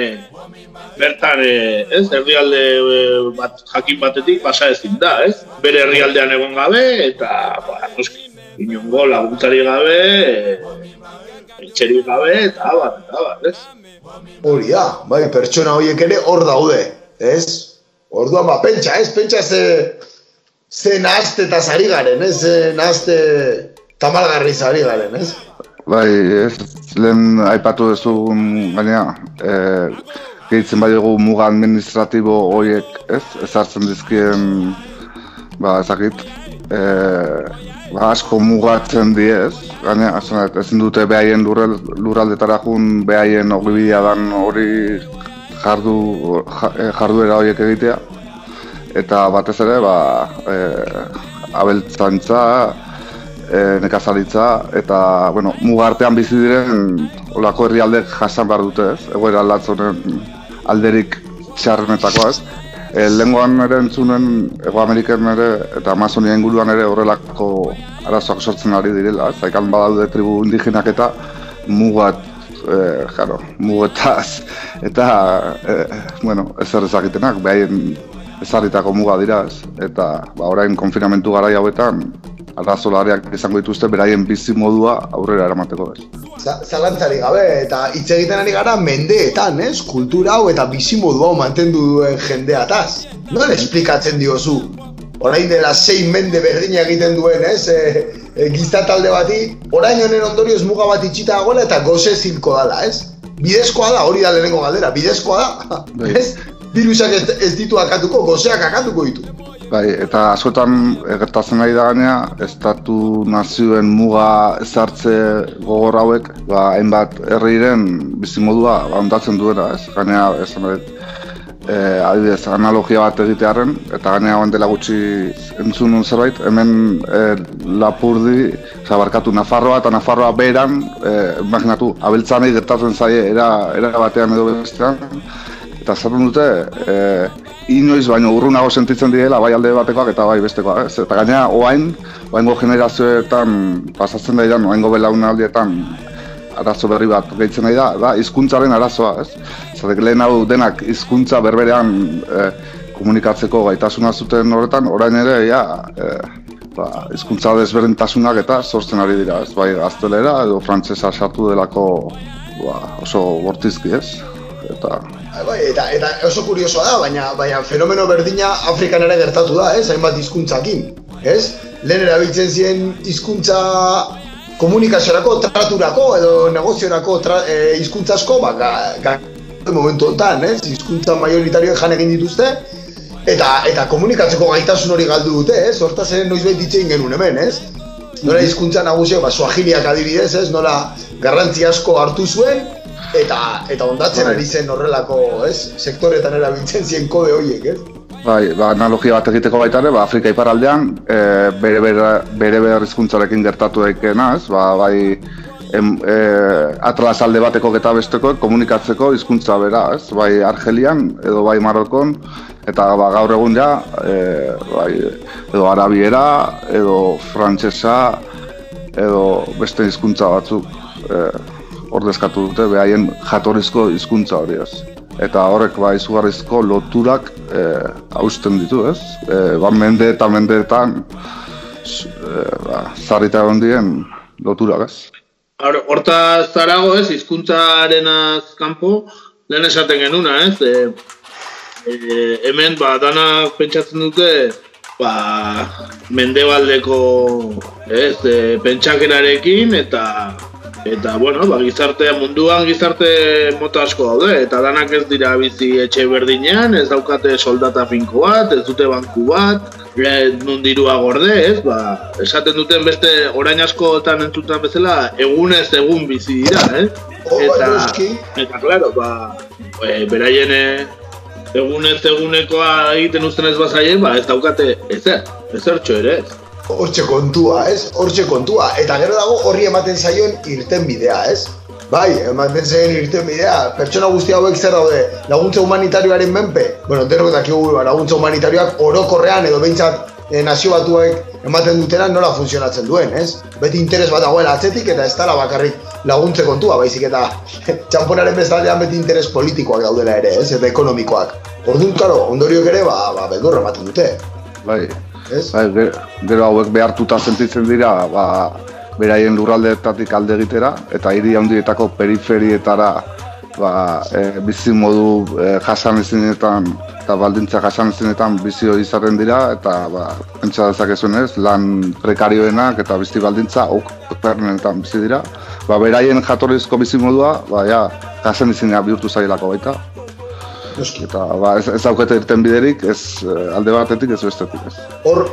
bertan e, ez, herrialde e, bat, jakin batetik pasa ezin da, ez? Bere herrialdean egon gabe eta ba, noski, inongo laguntzari gabe, e, etxerik gabe eta abar, eta abar, ez? Hori da, bai, pertsona horiek ere hor daude, ez? Orduan ba, pentsa, ez? Pentsa ze, ze nahazte eta zari garen, ez? Ze nahazte tamalgarri zari garen, ez? Bai, ez, lehen aipatu duzu gaina, e, gehitzen bai dugu muga administratibo horiek, ez, ezartzen dizkien, ba, ezakit, e, ba, asko mugatzen diez, gaina, esanet, ezin dute behaien lurraldetara jun, behaien ogibidea dan hori jardu, ja- eh, jarduera horiek egitea, eta batez ere, ba, e, abeltzantza, e, nekazaritza eta bueno, mugartean bizi diren olako herrialdek jasan behar dute, ez? Egoera latz honen alderik txarrenetakoa, ez? E, lengoan ere entzunen, Ego Amerikan ere eta Amazonia inguruan ere horrelako arazoak sortzen ari direla, ez? Haikan badaude tribu indigenak eta mugat, e, jaro, mugetaz, eta, e, bueno, ezer ezagitenak, behaien ezarritako muga dira, ez? Eta, ba, orain konfinamentu garai hauetan, arrazolariak izango dituzte beraien bizi modua aurrera eramateko ez. Za- Zalantzari gabe, eta hitz egiten ari gara mendeetan, ez? Kultura hau eta bizimodu hau mantendu duen jendeataz. Nola esplikatzen diozu? Orain dela sei mende berdina egiten duen, ez? E, e, gizta talde bati, orain honen ondorioz muga bat itxita dagoela eta goze zilko dala, ez? Bidezkoa da, hori da lehenengo galdera, bidezkoa da, Bai. ez? Virusak ez, ez ditu akatuko, gozeak akatuko ditu. Bai, eta askotan eh, gertatzen ari da gainea, estatu nazioen muga ezartze gogor hauek, ba, hainbat herriren bizimodua ondatzen duena, ez? Gainea, esan dut, e, adibidez, analogia bat egitearen, eta gainea oan dela gutxi entzun zerbait, hemen e, Lapurdi, oza, barkatu Nafarroa eta Nafarroa beran, e, imaginatu, abeltzanei gertatzen zaie era, era batean edo bestean, eta esaten dute, e, inoiz baino urrunago sentitzen direla bai alde batekoak eta bai bestekoak, ez? Eta gainera oain, oaingo generazioetan pasatzen da idan, oaingo belaunaldietan arazo berri bat gehitzen nahi da, da hizkuntzaren arazoa, ez? Zatek lehen hau denak hizkuntza berberean e, komunikatzeko gaitasuna zuten horretan, orain ere, ja, e, ba, hizkuntza desberdintasunak eta sortzen ari dira, ez? Bai gaztelera edo frantsesa sartu delako ba, oso bortizki, ez? Eta Bai, Bai, eta, eta oso kuriosoa da, baina, baina fenomeno berdina Afrikan ere gertatu da, ez? Hainbat hizkuntzakin, ez? Lehen erabiltzen ziren hizkuntza komunikaziorako, traturako edo negoziorako tra, e, asko, ba, ga, ga, momentu honetan, ez? Hizkuntza majoritarioek jan egin dituzte, eta eta komunikatzeko gaitasun hori galdu dute, ez? Hortaz ere noizbait hitz egin genuen hemen, ez? Nola hizkuntza nagusiak, ba, suahiliak adibidez, ez? Nola garrantzi asko hartu zuen, eta eta ondatzen Bai. ari zen horrelako, ez? Sektoretan erabiltzen zien kode horiek, ez? Bai, ba, analogia bat egiteko baita ere, ba, Afrika iparaldean e, bere, bere, bere behar hizkuntzarekin gertatu daikena, ez? Ba, bai, em, e, atlas alde bateko eta besteko komunikatzeko hizkuntza bera, ez? Bai, Argelian edo bai Marokon, eta ba, gaur egun ja, e, bai, edo arabiera, edo frantsesa, edo beste hizkuntza batzuk e, ordezkatu dute behaien jatorrizko hizkuntza hori ez. Eta horrek ba izugarrizko loturak e, hausten ditu, ez? E, ba, mende eta mendeetan e, ba, zarrita egon dien loturak, ez? Hor- Hortaz zarago ez, hizkuntzaren kanpo lehen esaten genuna ez, e, e, hemen ba, danak pentsatzen dute, ba, mendebaldeko ez, e, pentsakerarekin eta eta bueno, ba, gizartea munduan gizarte mota asko daude eta danak ez dira bizi etxe berdinean, ez daukate soldata finko bat, ez dute banku bat, e, nun dirua gorde, ez? Ba, esaten duten beste orain askotan entzutan bezala egunez egun bizi dira, ez? Eta, eta claro, ba, e, beraien e, egunez egunekoa egiten uzten ez bazaien, ba, ez daukate ezer, ezertxo ere, ez? Hortxe kontua, ez? Hortxe kontua. Eta gero dago horri ematen zaion irten bidea, ez? Bai, ematen zaion irten bidea. Pertsona guzti hauek zer daude, laguntza humanitarioaren menpe? Bueno, denok dakigu laguntza humanitarioak orokorrean edo behintzat e, nazio batuek ematen dutena nola funtzionatzen duen, ez? Beti interes bat dagoela atzetik eta ez dara bakarrik laguntze kontua, baizik eta txamponaren bezaldean beti interes politikoak daudela ere, ez? Eta ekonomikoak. Orduan, karo, ondoriok ere, ba, ba, ematen dute. Bai, ez? Bai, gero hauek behartuta sentitzen dira, ba, beraien lurraldeetatik alde egitera, eta hiri handietako periferietara ba, e, bizi modu e, jasan ezinetan eta baldintza jasan ezinetan bizi hori izaten dira, eta ba, pentsa dezakezun ez, lan prekarioenak eta bizi baldintza okpernetan bizi dira. Ba, beraien jatorrizko bizi modua, ba, ja, jasan ezinean bihurtu zailako baita. Eta ba, ez, ez aukete irten biderik, ez eh, alde batetik ez bestetik ez. Hor,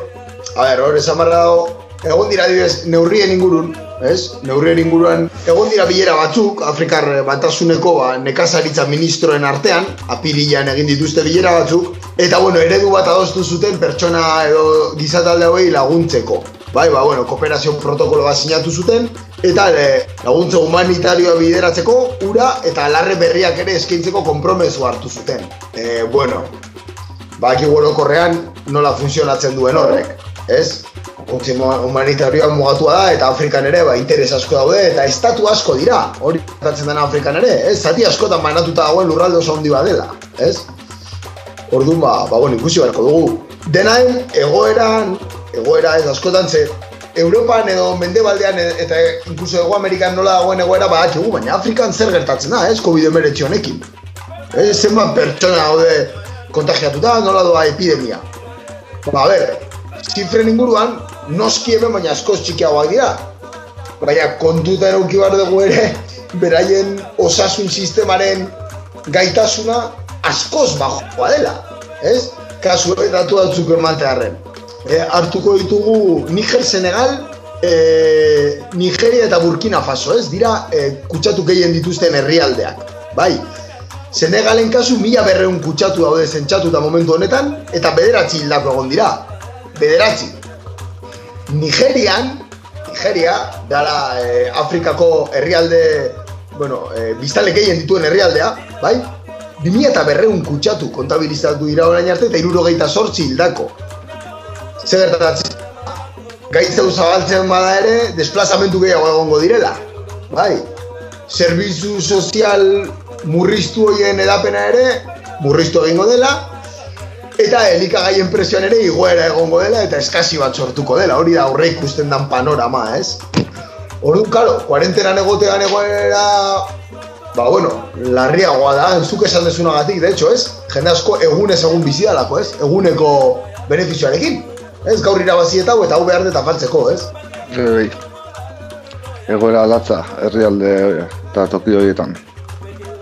a ber, hor, esan barra dago, egon dira dibez, neurrien ingurun, ez? Neurrien inguruan, egon dira bilera batzuk, Afrikar batasuneko ba, nekazaritza ministroen artean, apirilan egin dituzte bilera batzuk, eta bueno, eredu bat adostu zuten pertsona edo gizatalde hauei laguntzeko. Bai, ba, bueno, kooperazio protokolo bat sinatu zuten, eta e, laguntza humanitarioa bideratzeko ura eta larre berriak ere eskaintzeko konpromesu hartu zuten. E, bueno, baki korrean nola funtzionatzen duen horrek, ez? Laguntza humanitarioa mugatua da eta Afrikan ere ba, interes asko daude eta estatu asko dira, hori gertatzen dena Afrikan ere, ez? Zati askotan banatuta dagoen lurralde oso handi badela, ez? Orduan ba, ba bueno, ikusi beharko dugu. Denain, egoeran, egoera ez askotan ze, Europan edo mendebaldean eta inkluso Ego Amerikan nola dagoen egoera ba baina Afrikan zer gertatzen da, ez, COVID-19 honekin. Ez zenbat pertsona daude kontagiatuta, nola doa epidemia. Ba, ber, zifren inguruan, noski hemen baina askoz txikiagoak dira. Baina kontuta eruki behar dugu ere, beraien osasun sistemaren gaitasuna askoz bajoa dela, ez? Kasu datu batzuk ematearen e, hartuko ditugu Niger Senegal, e, Nigeria eta Burkina Faso, ez? Dira e, kutsatu gehien dituzten herrialdeak. Bai, Senegalen kasu mila berreun kutsatu daude zentsatu eta momentu honetan, eta bederatzi hildako egon dira. Bederatzi. Nigerian, Nigeria, dara e, Afrikako herrialde, bueno, e, biztale gehien dituen herrialdea, bai? 2000 eta berreun kutsatu kontabilizatu dira orain arte eta irurogeita sortzi hildako zer gertatzen gaitzeu zabaltzen bada ere, desplazamentu gehiago egongo direla. Bai, zerbitzu sozial murriztu hoien edapena ere, murriztu egingo dela, eta elikagaien presioan ere igoera egongo dela, eta eskasi bat sortuko dela, hori da aurre ikusten dan panorama, ez? Orduan, karo, kuarentenan egotean egoera, ba, bueno, larriagoa da, zuk esan dezunagatik, de hecho, ez? Jende asko egunez egun bizidalako, ez? Eguneko beneficioarekin. Ez gaur irabazi eta hau eta hau behar dut afaltzeko, ez? Bai. Egoera alatza, herrialde eta toki horietan.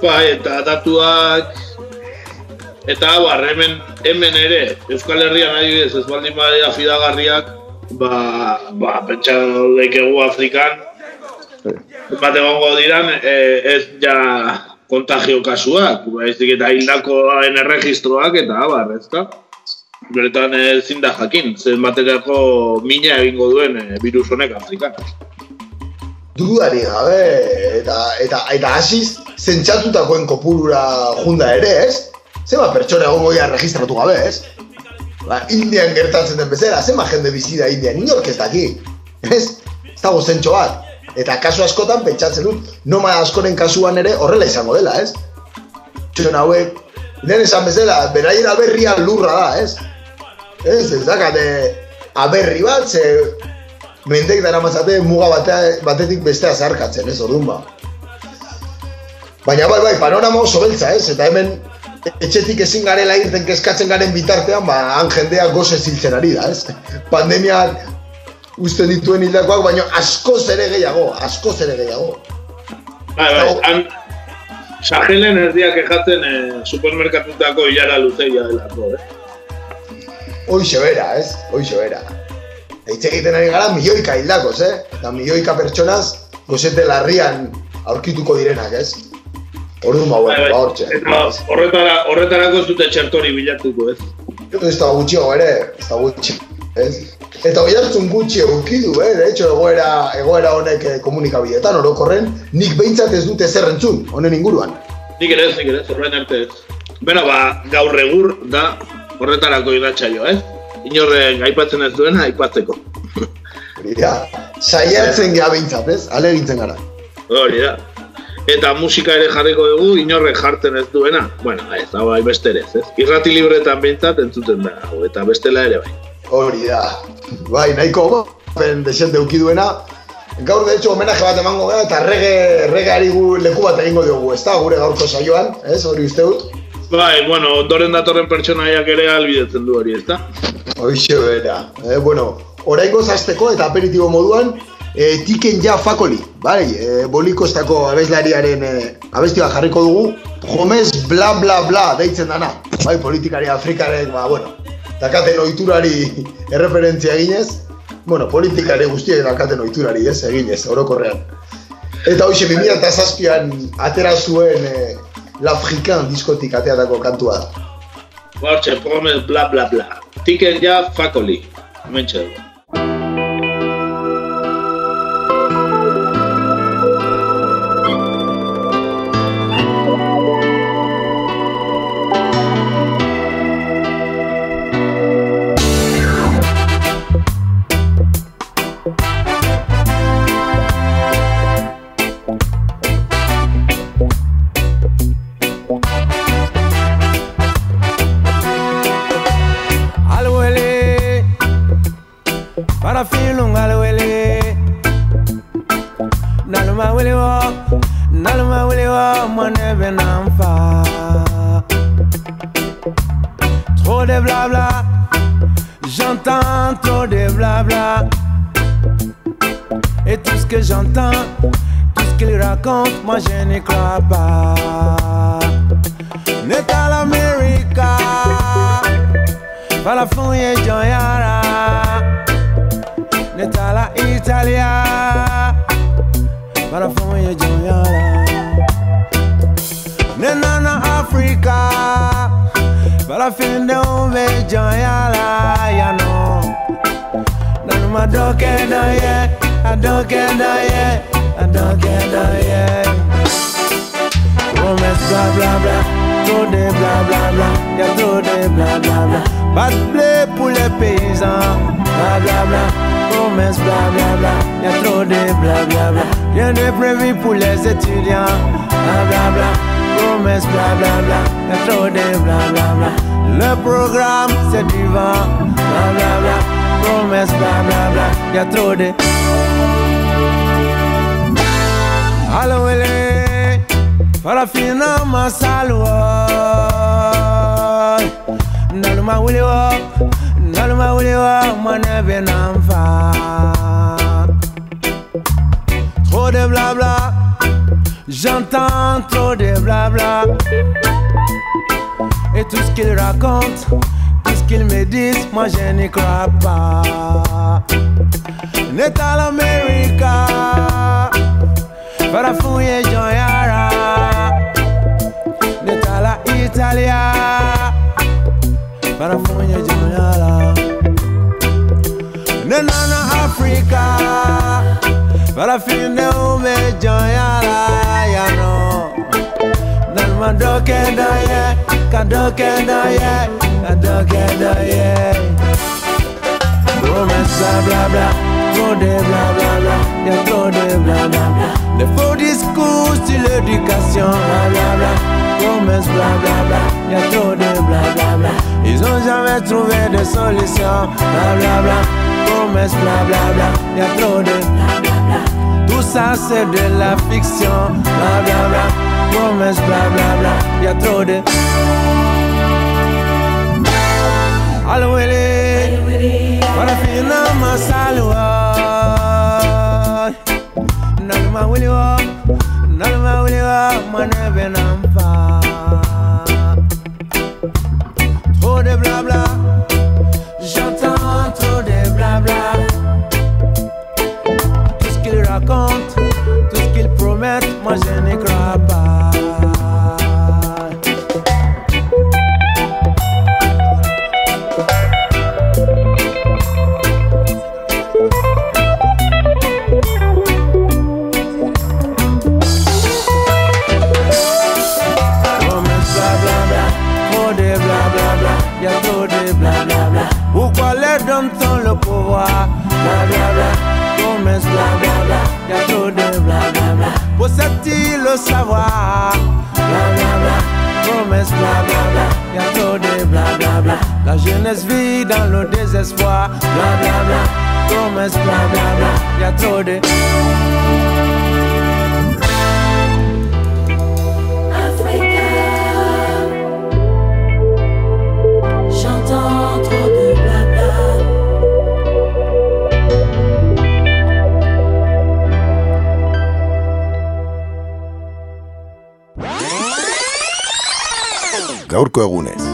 Bai, eta datuak... Eta hau, hemen, hemen ere, Euskal Herrian adibidez, ez baldin badea fidagarriak, ba, ba, pentsa dekegu Afrikan, bat egongo diran, e, ez ja kontagio kasuak, baizik eta hildakoen erregistroak, eta abar, ez da? Beretan ezin da jakin, zen baterako mina egingo duen e, virus honek Afrikan. Dudari gabe, eta, eta, eta hasiz zentsatutakoen kopurura junda ere, ez? Zema pertsona egongo dira registratu gabe, ez? Ba, Indian gertatzen den bezala, zema jende bizi da Indian, inork ez daki, ez? Ez dago zentxo bat. Eta kasu askotan pentsatzen dut, noma askoren kasuan ere horrela izango dela, ez? Txon hauek, lehen esan bezala, beraien aberria lurra da, ez? Ez, ez dakate aberri bat, ze mendek dara mazate muga batea, batetik bestea zarkatzen, ez, orduan ba. Baina bai, bai, panorama oso beltza, ez, eta hemen etxetik ezin garela irten kezkatzen garen bitartean, ba, han jendea goze ziltzen ari da, ez? Pandemiak uste dituen hildakoak, baina askoz ere gehiago, askoz ere gehiago. Bai, bai, han... Sajelen erdiak ejatzen eh, supermerkatutako hilara luzeia delako, eh? Hoixe bera, ez? Hoixe bera. Eitz egiten ari gara milioika hildakoz, eh? Eta milioika pertsonaz gozete larrian aurkituko direnak, ez? Orduan Bai, bueno, bai. ba, hortxe. Eta horretara, horretarako ez dute txertori bilatuko, ez? Ez da gutxiago ere, ez da gutxi, ez? Eta hoi hartzun gutxi eukidu, eh? De hecho, egoera, egoera honek eh, komunikabideetan, orokorren, nik behintzat ez dute zer entzun, honen inguruan. Nik ere ez, nik ere ez, horrein arte ez. Beno, ba, gaur egur da horretarako iratxaio, ez? Inorren aipatzen ez duena, aipatzeko. Hori da, saiatzen geha behintzat, ez? Ale egintzen gara. Hori da. Eta musika ere jarriko dugu, inorrek jartzen ez duena. Bueno, ez da bai beste ere ez, ez? Irrati libretan behintzat entzuten da, hau, eta bestela ere bai. Hori da. Bai, nahiko ben desente eukiduena. Gaur, de hecho, homenaje bat emango gara, eta rege, regeari leku bat egingo diogu, ez da, gure gaurko saioan, ez, hori uste dut. Bai, bueno, ondoren datorren pertsonaiak ere albidetzen du hori, ez da? Hoixe bera. Eh, bueno, oraingo zazteko eta aperitibo moduan, e, tiken ja fakoli, bai, e, bolikostako abeslariaren e, abestia jarriko dugu, Jomez bla bla bla deitzen dana, bai, politikari afrikarek, ba, bueno, dakaten ohiturari erreferentzia eginez, bueno, politikari guztiek dakaten ohiturari ez, eginez, orokorrean. Eta hoxe, 2007an atera zuen e, L'African diskotik ateatako kantua. Hortxe, promes bla bla bla. Tiken ja fakoli. Hemen dugu. Bla bla bla. Promesse bla bla bla. Y'a trop de bla bla Rien prévu pour les étudiants. Bla bla Promesse bla bla bla. Y'a trop de bla Le programme c'est du vent. Bla bla bla. Promesse bla bla Y'a trop de Allo ele Farafina masalwa Naluma benamfa Trop de blabla J'entends trop de blabla Et tout ce qu'ils racontent Tout ce qu'ils me disent Moi je n'y crois pas. N'est à l'Amérique Farafunye joyara Netala Italia. Farafunye joyara Nenana Africa Farafine ume joyara Ya no Nalma doke da ye Kadoke da ye Kadoke da ye Promesse bla bla Trop de bla bla bla Y'a trop de bla bla bla. Les faux discours sur l'éducation Bla bla bla. Promesse bla bla bla Y'a trop de bla bla bla. Ils ont jamais trouvé de solution Bla bla bla promesses, bla bla bla, y a trop de Tout ça c'est de la fiction, bla bla bla, promesses, bla bla bla, y a trop de Allo Willy, para fina masalwa Nalma Willy, oh. Nalma Willy, oh. manebe nampa le savoir Blablabla, promesse blablabla. Y a trop de blablabla. La jeunesse vit dans le désespoir. Blablabla, promesse blablabla. Y a trop de. Gaurko egunez.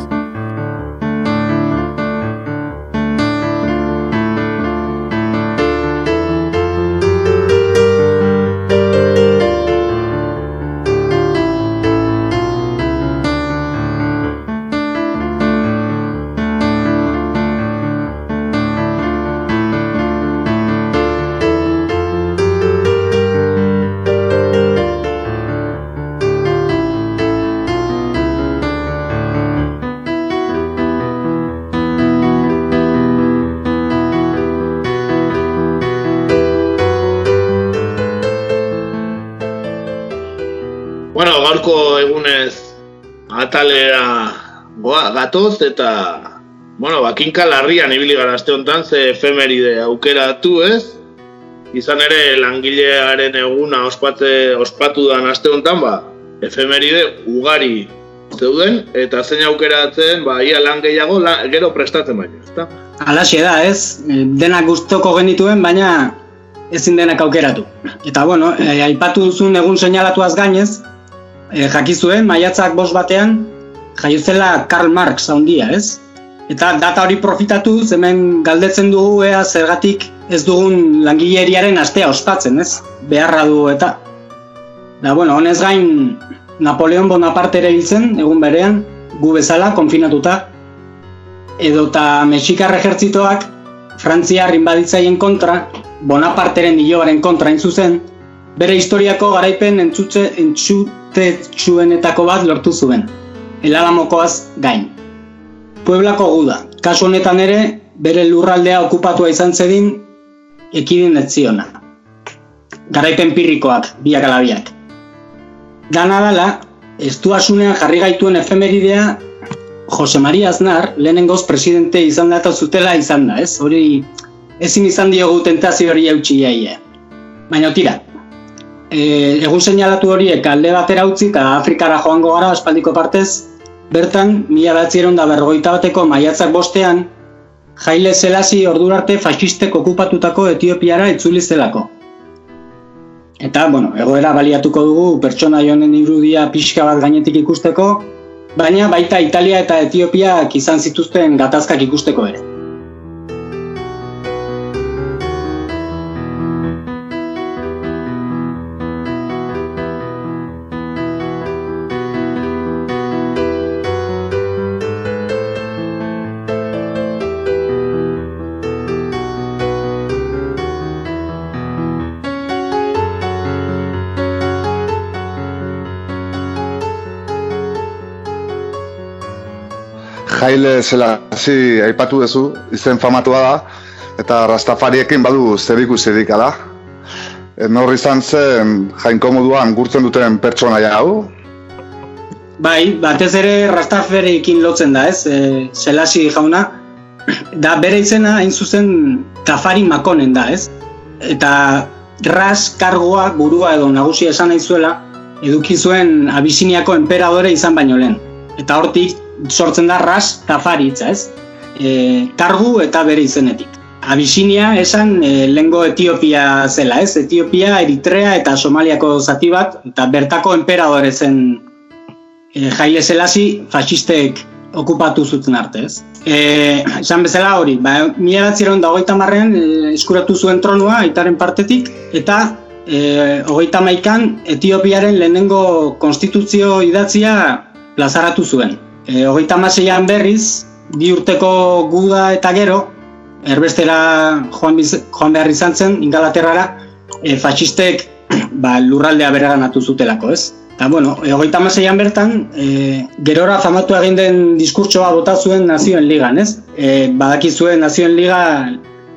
Gatoz eta bueno, bakinka larrian ibili gara aste honetan ze efemeride aukeratu, ez? Izan ere langilearen eguna ospatze ospatu dan aste honetan, ba, efemeride ugari zeuden eta zein aukeratzen, ba, ia lan gehiago la, gero prestatzen baino, ezta? Alaxe da, ez? E, Denak gustoko genituen, baina ezin denak aukeratu. Eta bueno, e, aipatu duzun egun seinalatuaz gainez, e, jakizuen maiatzak bost batean jaiozela Karl Marx handia, ez? Eta data hori profitatuz hemen galdetzen dugu ea zergatik ez dugun langileriaren astea ospatzen, ez? Beharra du eta. Da bueno, honez gain Napoleon Bonaparte ere hil zen, egun berean, gu bezala, konfinatuta. Edo eta Mexikar ejertzitoak Frantziar inbaditzaien kontra, Bonaparteren hilobaren kontra zuzen, bere historiako garaipen entzutze entzutetsuenetako bat lortu zuen. El Alamokoaz gain. Pueblako guda, kasu honetan ere, bere lurraldea okupatua izan zedin, ekidin etziona. Garaipen pirrikoak, biak ala biak. Dana dala, estuasunean jarri gaituen efemeridea Jose Maria Aznar lehenengoz presidente izan da zutela izan da, ez? Hori ezin izan diogu tentazio hori eutxi jaia. Baina tira, e, egun seinalatu horiek alde batera utzi eta Afrikara joango gara aspaldiko partez, bertan, mila batzieron da berrogeita bateko maiatzak bostean, Jaile Zelasi ordurarte faxistek okupatutako Etiopiara itzuli zelako. Eta, bueno, egoera baliatuko dugu pertsona honen irudia pixka bat gainetik ikusteko, baina baita Italia eta Etiopiak izan zituzten gatazkak ikusteko ere. Jaile Selasi aipatu duzu, izen famatua da, eta Rastafariekin badu zerikusirik ala. E, Nor izan zen jainko moduan gurtzen duten pertsonaia hau? Bai, batez ere Rastafariekin lotzen da, ez? E, Selasi jauna, da bere izena hain zuzen Tafari Makonen da, ez? Eta Ras kargoa burua edo nagusia esan nahi zuela, eduki zuen Abisiniako enperadore izan baino lehen. Eta hortik sortzen da Ras Tafari hitza, ez? E, kargu eta bere izenetik. Abisinia esan e, lengo Etiopia zela, ez? Etiopia, Eritrea eta Somaliako zati bat, eta bertako enperadore zen e, Jaile Selasi fascistek okupatu zuten arte, ez? E, esan bezala hori, ba, mila batziron da hogeita marrean e, eskuratu zuen tronua aitaren partetik, eta e, hogeita maikan Etiopiaren lehenengo konstituzio idatzia plazaratu zuen. E, hogeita maseian berriz, bi urteko guda eta gero, erbestera joan, biz, joan behar izan zen, ingalaterrara, e, fascistek ba, lurraldea bereganatu zutelako, ez? Eta, bueno, egoita amaseian bertan, e, gerora famatu egin den diskurtsoa bota zuen Nazioen Ligan, ez? E, badakizuen Nazioen Liga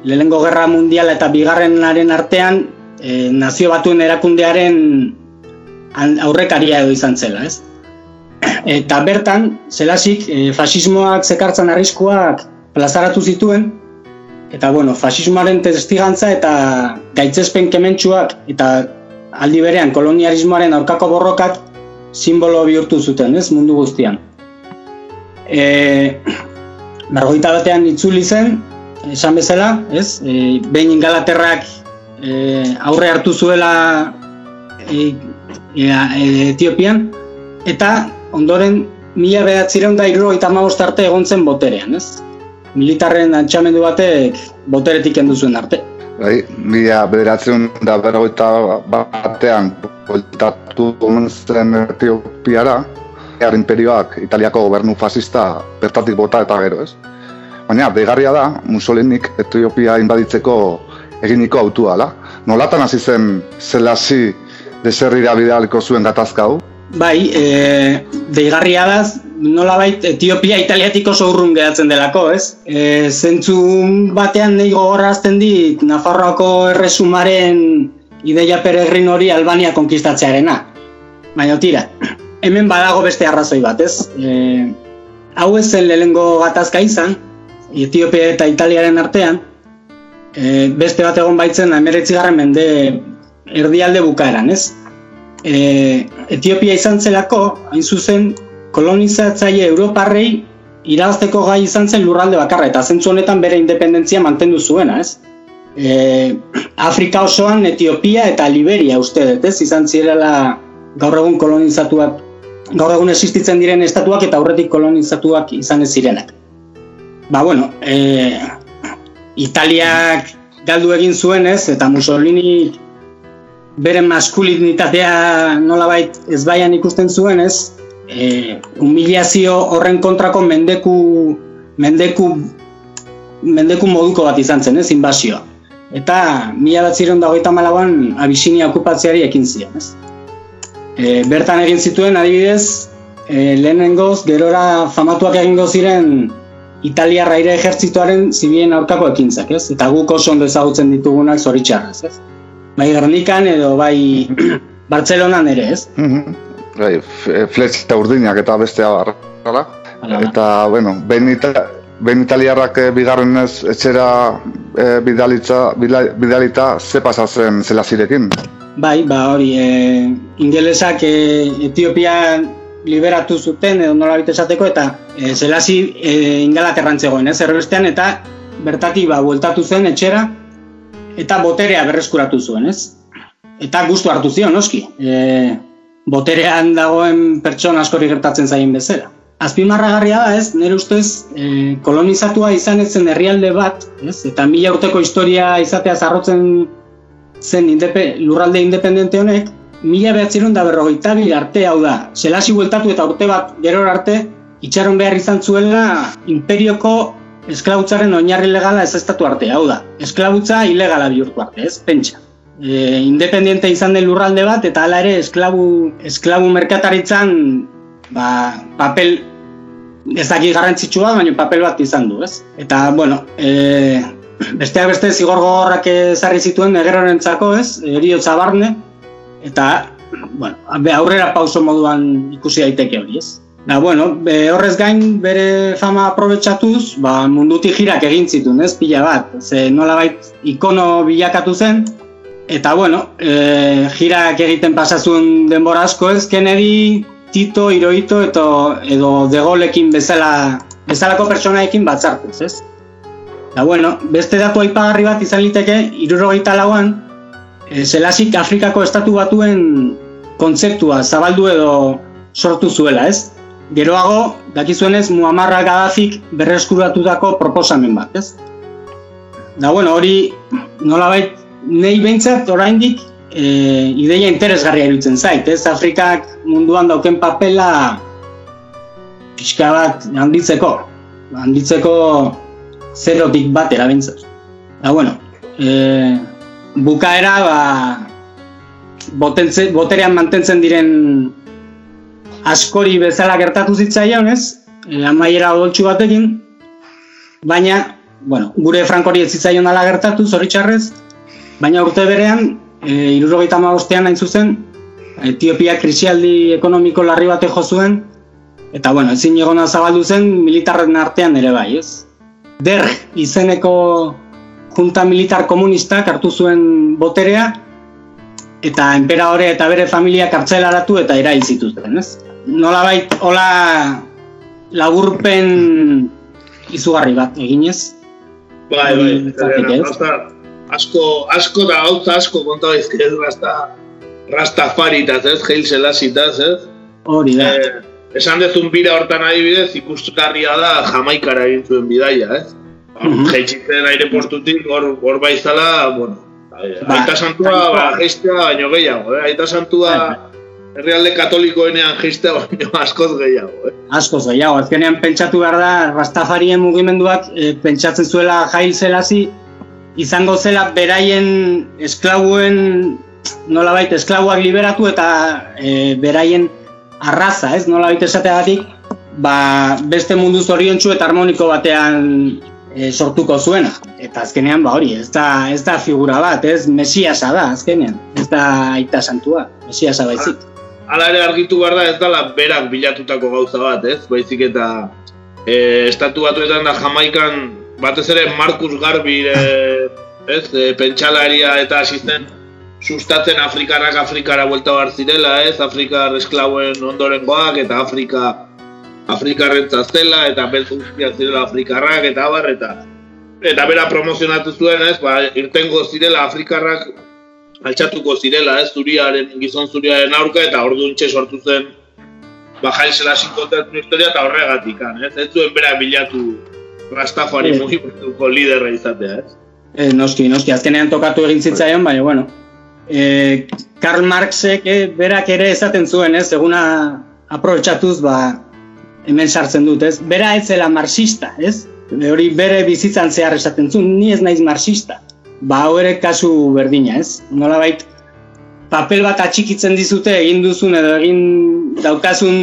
lehengo gerra mundiala eta bigarrenaren artean e, nazio batuen erakundearen aurrekaria edo izan zela, ez? Eta bertan, zelasik, e, fasismoak zekartzan arriskuak plazaratu zituen, eta bueno, fasismoaren testigantza eta gaitzespen kementsuak eta aldi berean kolonialismoaren aurkako borrokak simbolo bihurtu zuten, ez, mundu guztian. E, Margoita batean itzuli zen, esan bezala, ez, e, behin Ingalaterrak e, aurre hartu zuela e, e, Etiopian, eta ondoren mila behatzireun da irrogeita arte egon zen boterean, ez? Militarren antxamendu batek boteretik kendu zuen arte. Bai, mila bederatzen da berrogeita batean voltatu omen zen Etiopiara, Ear imperioak Italiako gobernu fascista bertatik bota eta gero, ez? Baina, begarria da, Mussolinik Etiopia inbaditzeko eginiko autua, ala? Nolatan hasi zen zelasi deserrira bidaliko zuen gatazka hau? Bai, e, deigarria da, nolabait Etiopia italiatik oso urrun geratzen delako, ez? E, zentzu batean nahi gogorazten dit Nafarroako erresumaren ideia peregrin hori Albania konkistatzearena. Baina tira, hemen badago beste arrazoi bat, ez? E, hau ez zen lehengo gatazka izan, Etiopia eta Italiaren artean, e, beste bat egon baitzen 19. mende erdialde bukaeran, ez? E, Etiopia izan zelako, hain zuzen, kolonizatzaile Europarrei irabazteko gai izan zen lurralde bakarra, eta zentzu honetan bere independentzia mantendu zuena, ez? E, Afrika osoan Etiopia eta Liberia uste dut, ez? Izan zirela gaur egun kolonizatuak, gaur egun existitzen diren estatuak eta aurretik kolonizatuak izan ez zirenak. Ba, bueno, e, Italiak galdu egin zuen, ez? Eta Mussolini bere maskulinitatea nolabait ezbaian ikusten zuen, ez? E, humilazio horren kontrako mendeku mendeku mendeku moduko bat izan zen, ez? Inbasioa. Eta mila bat ziren dagoita malauan Abisinia okupatzeari ekin zion, ez? E, bertan egin zituen adibidez, e, lehenengoz, gerora famatuak egingo ziren Italiarra ere ejertzituaren zibien aurkako ekintzak, ez? Eta guk oso ondo ezagutzen ditugunak zoritxarrez, ez? Bai Gernikan edo bai Bartzelonan ere, ez? Mhm. Bai, f- fletxa urdinak eta bestea bar, hala? Hala da. Eta, bueno, behin, ita, behin italiarrak eh, bigarrenez etxera eh, bidalitza, bila- bidalita ze pasa zen zelazirekin. Bai, ba hori, e, ingelesak e, Etiopia liberatu zuten edo nola esateko eta e, zelasi e, ingalaterran zegoen, ez, erbestean eta bertatik ba, bueltatu zen etxera eta boterea berreskuratu zuen, ez? Eta gustu hartu zion, noski. E, boterean dagoen pertsona askori gertatzen zaien bezala. Azpimarragarria da, ez, nire ustez, e, kolonizatua izan ez zen herrialde bat, ez, eta mila urteko historia izatea zarrotzen zen indepe, lurralde independente honek, mila behatzeron da berrogeita bi arte hau da, selasi bueltatu eta urte bat gerora arte, itxaron behar izan zuela imperioko esklautzaren oinarri legala ez estatu arte, hau da, esklabutza ilegala bihurtu arte, ez, pentsa. E, independiente izan den lurralde bat, eta hala ere esklabu, esklabu merkataritzan ba, papel ez daki garrantzitsua, baina papel bat izan du, ez? Eta, bueno, e, besteak beste zigor gogorrak ezarri zituen egerorentzako, ez? Eriotza barne, eta, bueno, aurrera pauso moduan ikusi daiteke hori, ez? Da, bueno, be, horrez gain bere fama aprobetxatuz, ba, mundutik jirak egin zituen, ez, pila bat. Ze nolabait ikono bilakatu zen, eta, bueno, e, jirak egiten pasazun denbora asko, ez, Kennedy, Tito, Hirohito, eto, edo De Gaullekin bezala, bezalako pertsonaekin batzartuz, ez? Da, bueno, beste datu aipagarri bat izan liteke, irurogeita lauan, e, zelasik Afrikako estatu batuen kontzeptua zabaldu edo sortu zuela, ez? Geroago, dakizuenez, Muammar Gaddafik berreskuratutako proposamen bat, ez? Da, bueno, hori nolabait nei behintzat oraindik e, ideia interesgarria iruditzen zait, ez? Afrikak munduan dauken papela pixka bat handitzeko, handitzeko zerotik bat erabentzat. Da, bueno, e, bukaera, ba, botentze, boterean mantentzen diren askori bezala gertatu zitzaion, ez? E, amaiera odoltsu batekin, baina, bueno, gure Frankori ez zitzaion ala gertatu, zoritxarrez, baina urte berean, e, irurogeita magostean hain zuzen, Etiopia krisialdi ekonomiko larri bate jo zuen, eta bueno, ezin egona zabaldu zen militarren artean ere bai, ez? Der izeneko junta militar komunistak hartu zuen boterea, eta enperadore eta bere familia kartzelaratu eta erail zituzten, ez? Nola bait, hola laburpen izugarri bat eginez. Bai, bai, gauza asko, asko da gauza asko konta daizke ez rasta, rastafaritaz, ez, Hail Selassitaz, ez? Hori da. Eh, esan dezun bira hortan adibidez, ikusgarria da Jamaikara egin zuen bidaia, ez? Mhm. Jaitsitzen aireportutik, hor, hor baizala, bueno, Ba, aita santua, ba, baino gehiago, eh? Aita santua herrialde katolikoenean geistea baino askoz gehiago, eh? Askoz gehiago, azkenean pentsatu behar da, Rastafarien mugimenduak e, pentsatzen zuela jail zelasi, izango zela beraien esklabuen, nolabait esklabuak liberatu eta e, beraien arraza, ez, nolabait esateagatik, ba, beste mundu zoriontsu eta harmoniko batean e, sortuko zuena. Eta azkenean, ba hori, ez da, ez da figura bat, ez, mesiasa da, azkenean, ez da aita santua, mesiasa baizik. Hala ere argitu behar da ez dala berak bilatutako gauza bat, ez? Baizik eta e, estatu batuetan da Jamaikan batez ere Marcus Garbi e, ez? E, pentsalaria eta asisten sustatzen Afrikarrak Afrikara buelta behar zirela, ez? Afrikar esklauen ondorengoak eta Afrika Afrikarren zela eta beltz zirela Afrikarrak eta abar eta eta bera promozionatu zuen, ez? Ba, irtengo zirela Afrikarrak altxatuko zirela, ez, zuriaren, gizon zuriaren aurka, eta orduntxe sortu zen, ba, jail zelasin kontatzen historia, eta horregatik, ez, ez zuen bera bilatu Rastafari Eh. mugimenduko liderra izatea, ez. E, noski, noski, azkenean tokatu egin zitzaion, baina, bueno. E, Karl Marxek e, berak ere esaten zuen, ez, eguna aprobetsatuz, ba, hemen sartzen dut, ez. Bera ez zela marxista, ez. E, Hori bere bizitzan zehar esaten zuen, ni ez naiz marxista. Ba, hau ere kasu berdina, ez. Nolabait, papel bat atxikitzen dizute egin duzun edo egin daukazun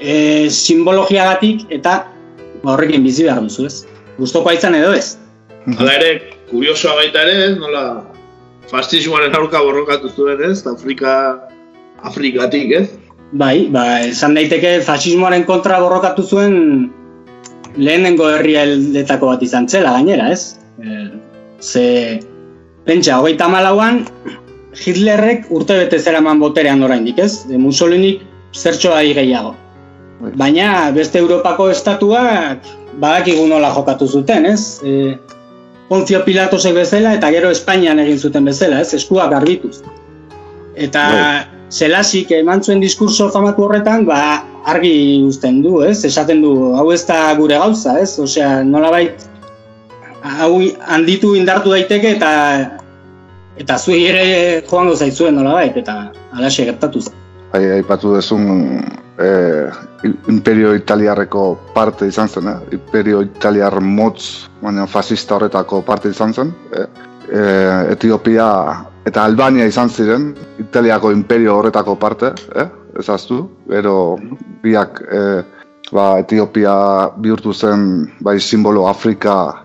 e, simbologiagatik eta ba, horrekin bizi behar duzu, ez. Gustoko izan edo ez. Hala ere, kuriosoa baita ere, ez, nola, fascismoaren aurka borrokatu zuen, ez, Afrika, Afrikatik, ez. Bai, ba, esan daiteke fasismoaren kontra borrokatu zuen lehenengo herrialdetako bat izan zela gainera, ez? E, ze, pentsa, hogeita malauan, Hitlerrek urte bete zeraman boterean oraindik, ez? E, Mussolinik zertxoa gehiago. Baina beste Europako estatuak badakigu nola jokatu zuten, ez? E, Ponzio Pilatosek bezala eta gero Espainian egin zuten bezala, ez? Eskuak garbituz. Eta Zelasik eman zuen diskurso famatu horretan, ba, argi uzten du, ez? Esaten du, hau ez da gure gauza, ez? Osea, nolabait, hau handitu indartu daiteke eta eta zuei ere joango zaitzuen nolabait, eta alaxe gertatu zen. Bai, aipatu duzun eh, Imperio Italiarreko parte izan zen, eh? Imperio Italiar motz, baina fascista horretako parte izan zen. Eh? Eh, Etiopia eta Albania izan ziren, Italiako imperio horretako parte, eh? ezaztu, gero biak eh, ba, Etiopia bihurtu zen bai simbolo Afrika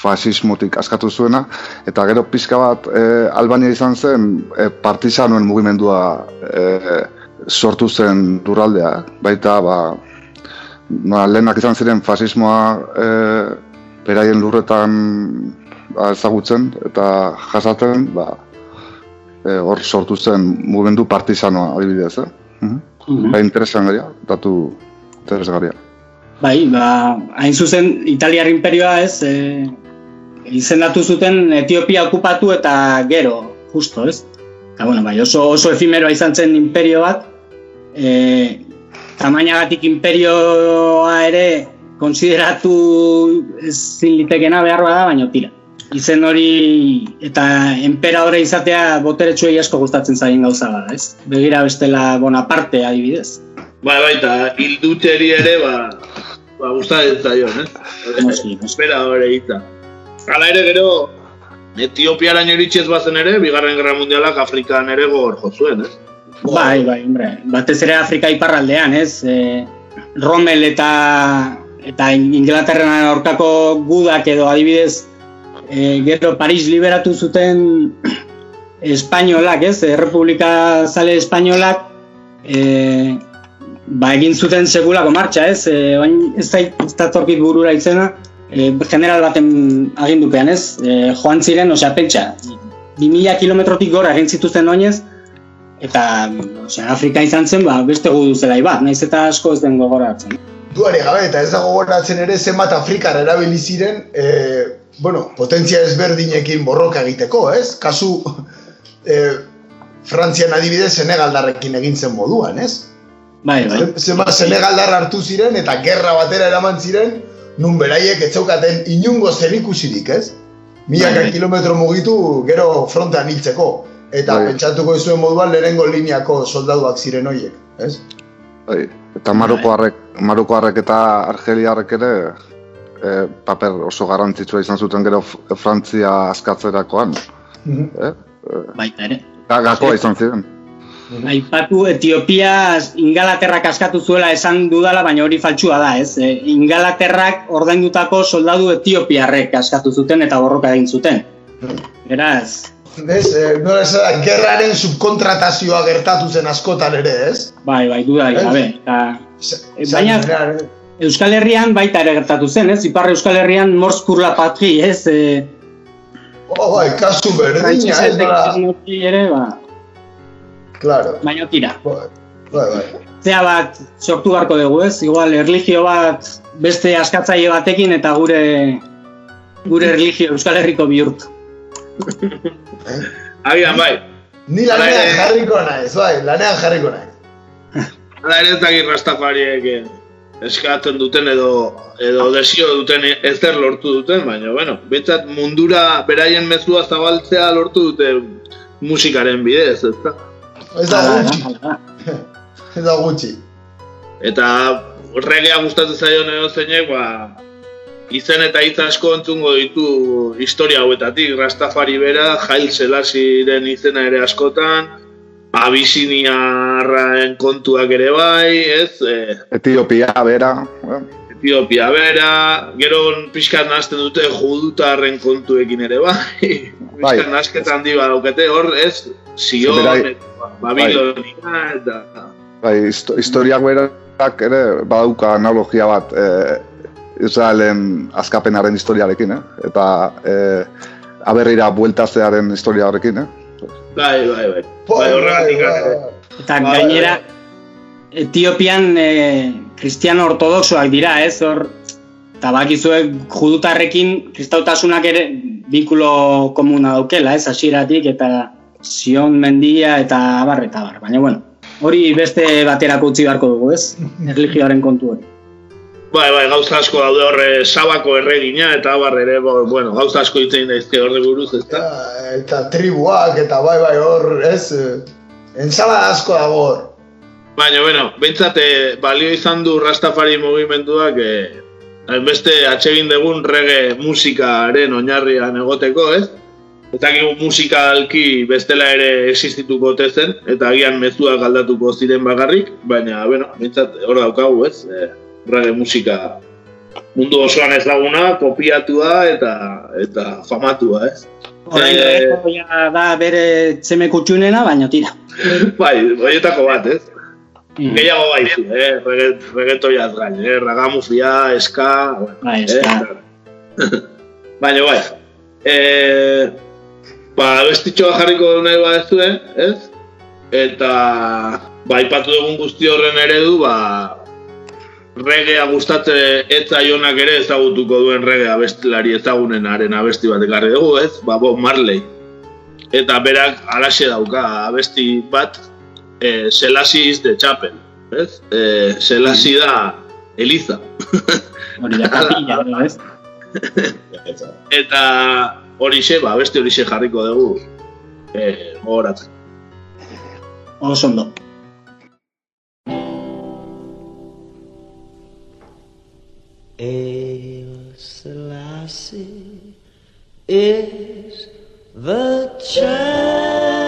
fasismotik askatu zuena, eta gero pixka bat eh, Albania izan zen eh, partizanoen mugimendua eh, sortu zen lurraldea, baita ba, ba, lehenak izan ziren fasismoa eh, beraien lurretan ba, ezagutzen eta jasaten, ba, e, hor sortu zen mugimendu partizanoa adibidez, eh? Mhm. Ba, interesgarria, datu interesgarria. Bai, ba, hain zuzen Italiar imperioa ez, e, izendatu zuten Etiopia okupatu eta gero, justo, ez? Eta, bueno, bai, oso, oso efimeroa izan zen imperio bat, e, tamainagatik imperioa ere konsideratu ezin litekena behar da, baina tira. Izen hori eta enperadore izatea boteretsuei asko gustatzen zaien gauza bada, ez? Begira bestela Bonaparte adibidez. Bai, bai, eta hilduteri ere, ba, ba gustatzen zaion, ez? Noski, hori hitza. Hala ere gero, Etiopiara iritsi ez bazen ere, bigarren gerra mundialak Afrikan ere gogor jo zuen, ez? Bai, bai, hombre. Batez ere Afrika iparraldean, ez? E, Rommel eta eta Inglaterran aurkako gudak edo adibidez e, gero Paris liberatu zuten espainolak, ez? Errepublika zale espainolak e, ba egin zuten segulako martxa, ez? E, ez da ez da torkit burura izena, e, general baten agindupean, ez? E, joan ziren, osea, pentsa, 2000 kilometrotik gora egin zituzten oinez, eta osea, Afrika izan zen, ba, beste gudu zelai bat, naiz eta asko ez den gogoratzen. Duare gabe, eta ez da gogoratzen ere zenbat Afrikar erabili ziren, e, bueno, potentzia ezberdinekin borroka egiteko, ez? Kasu, e, Frantzian adibidez Senegaldarrekin egin zen moduan, ez? Bai, bai. Zenbat Senegaldar hartu ziren eta gerra batera eraman ziren, nun beraiek ez zeukaten inungo zer ikusirik, ez? Milaka Bai. kilometro mugitu gero frontean hiltzeko. Eta Bai. pentsatuko zuen moduan lehenengo lineako soldaduak ziren hoiek, ez? Bai. Eta Marokoarrek, Marokoarrek eta Argeliarrek ere e, paper oso garrantzitsua izan zuten gero Frantzia askatzerakoan. Eh? Baita ere. Ga- Gakoa izan ziren. Aipatu Etiopia Ingalaterrak askatu zuela esan dudala, baina hori faltsua da, ez? E, Ingalaterrak ordaindutako soldadu etiopiarrek askatu zuten eta borroka egin zuten. Beraz, Ez, e, nola esan, gerraren subkontratazioa gertatu zen askotan ere, ez? bai, bai, duda Ez? gabe. Eta, e, baina Euskal Herrian baita ere gertatu zen, ez? Ipar Euskal Herrian Morse pour la patrie, ez? E, Oh, bai, kasu berdina, ez nola... ere, ba, Claro, baina tira. bai, bai, bai. Zea bat sortu beharko dugu, ez? Igual, erligio bat beste askatzaile batekin eta gure gure erligio Euskal Herriko bihurtu. Agian bai, Ni lanean jarriko naiz, bai, lanean jarriko naiz. Hala ere ez dakit rastafariek eh, eskatzen duten edo edo desio duten ezer lortu duten, baina bueno, betzat mundura beraien mezua zabaltzea lortu dute musikaren bidez, ezta? Ez da gutxi, hala da. ez da gutxi. Eta regea gustatzen zaion edo zeinek, ba, izen eta hitz asko entzungo ditu historia hauetatik, Rastafari bera, Jail Selasiren izena ere askotan, Abisiniarraen kontuak ere bai, ez, e, Etiopia bera, eh? Etiopia bera, gero pixkat nazten dute judutarren kontuekin ere bai, Bai. pixkat nasketan handi badaukate, hor ez, Sion, Berai- eta Babilonia, eta... Bai, histo- historiak berak ere badauka analogia bat e, Israelen askapenaren historiarekin, eh? eta e, aberrira bueltazearen historiarekin, eh? Bai, bai, bai. Bai, Bai, horregatik bai, bai. Eta Bai, gainera Etiopian e, kristiano ortodoxoak dira, ez? Hor eta bakizuek judutarrekin kristautasunak ere binkulo komuna daukela, ez? Hasieratik eta Sion mendia eta abar eta abar. Baina bueno, hori beste baterako utzi beharko dugu, ez? Erlijioaren kontu hori. Bai, bai, gauza asko daude horre sabako erregina eta abar ere, bo- bueno, gauza asko hitzein daizke horre buruz, ezta? Ja, Eta tribuak, eta bai, bai, hor, ez? eh, Ensala asko dago hor. Baina, bueno, behintzat eh, balio izan du Rastafari mugimenduak eh, beste atsegin dugun rege musikaren oinarrian egoteko, ez? Eta gero musikalki bestela ere existituko ote zen, eta agian mezuak aldatuko ziren bakarrik, baina, bueno, behintzat hor daukagu, ez? Eh, rege musika mundu osoan ezaguna, kopiatua eta eta famatua, ez? Orain ja da bere txeme kutxunena, baina tira. bai, horietako bat, ez? Mm. Gehiago baizu, eh? Reget, regetoiaz gain, eh? Ragamufia, eska... Bai, eska. Eh? Baina bai, eh, ba, bestitxoa jarriko nahi badezu, ez? Eta, ba, ipatu dugun guzti horren eredu, ba, regea gustatze etzaionak ere ezagutuko duen regea abestilari ezagunenaren abesti bat ekarri dugu, ez? Ba, Bob Marley. Eta berak alaxe dauka abesti bat, eh, Selasi is the chapel, ez? Eh, Selasi da Eliza. Hori da kapilla, edo, ez? Eta horixe, ba, beste horixe jarriko dugu eh, gogoratzen. Oso ondo. El Selassie is the champion.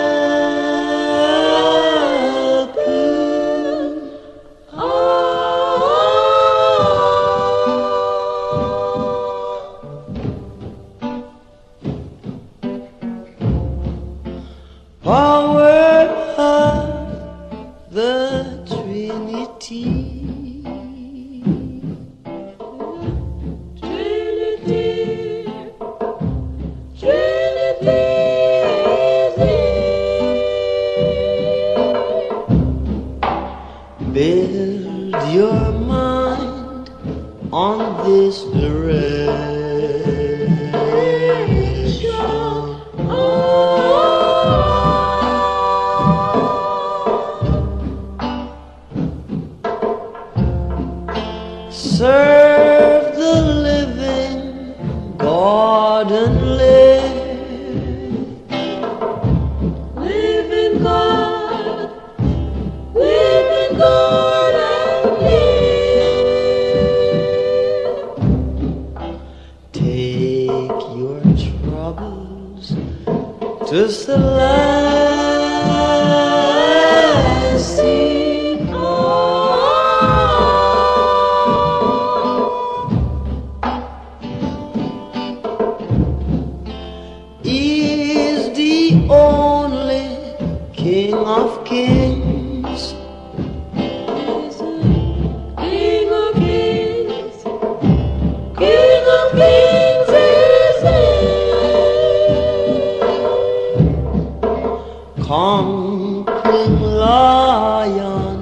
Lion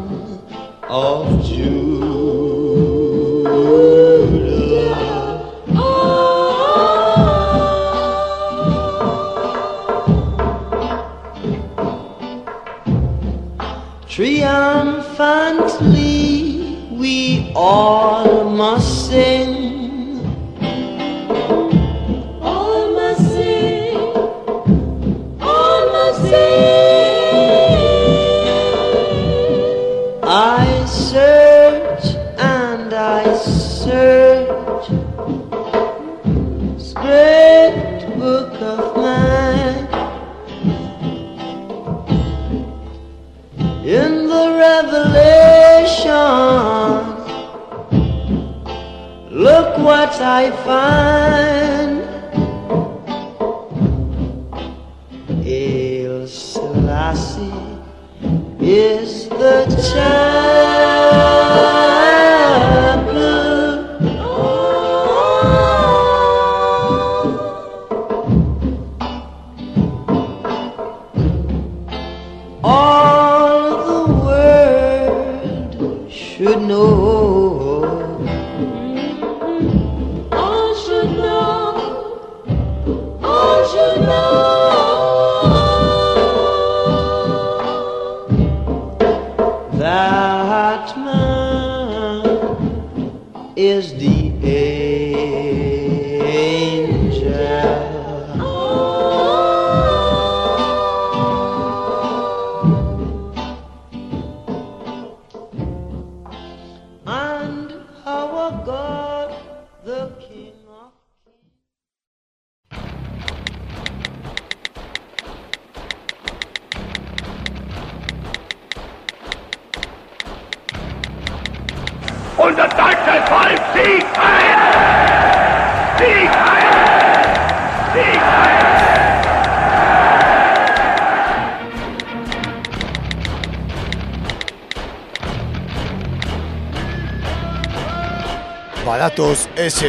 of Judah. Triumphantly we all must sing. I find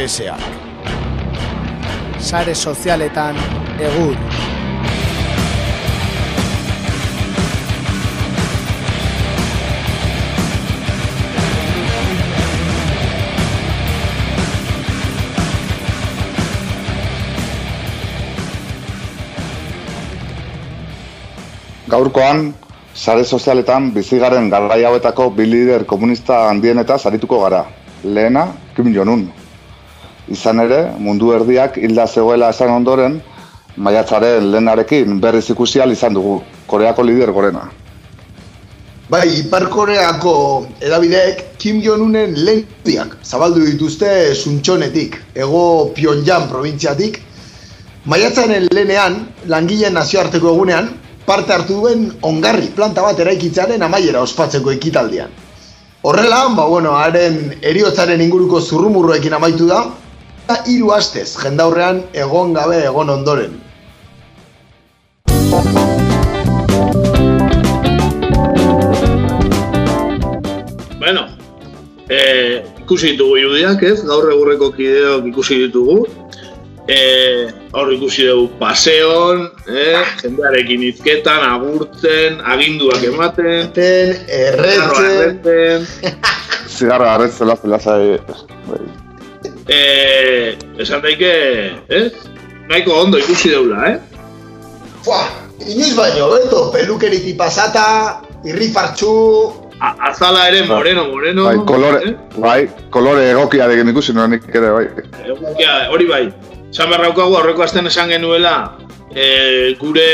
SSA. Sare sozialetan egur. Gaurkoan, sare sozialetan bizigaren garai hauetako bi lider komunista handienetaz arituko gara. Lehena, Kim Jong-un. Izan ere, mundu erdiak hilda zegoela esan ondoren, maiatzaren lehenarekin berriz ikusi izan dugu, Koreako lider gorena. Bai, Ipar Koreako edabideek Kim Jong-unen lehentiak zabaldu dituzte Suntxonetik, ego Pyongyang probintziatik. Maiatzaren lehenean, langileen nazioarteko egunean, parte hartu duen ongarri planta bat eraikitzearen amaiera ospatzeko ekitaldian. Horrela, ba, bueno, haren eriotzaren inguruko zurrumurroekin amaitu da, eta hiru astez jendaurrean egon gabe egon ondoren. Bueno, eh, ikusi ditugu irudiak, ez? Gaur egurreko kideok ikusi ditugu. Eh, hor ikusi dugu paseon, eh? jendearekin izketan, agurtzen, aginduak ematen. Erretzen, erretzen. Zigarra garretzela zela zai... Bai. Eh, esan daike, ez? Nahiko ondo ikusi deula, eh? Fua, inoiz baino, beto, pelukeriti pasata, irrifartxu, A- Azala ere moreno, moreno. Bai, kolore, bai, kolore egokia degen ikusi nuen nik ere, bai. Egokia, hori bai. Esan behar daukagu, aurreko astean esan genuela, e, gure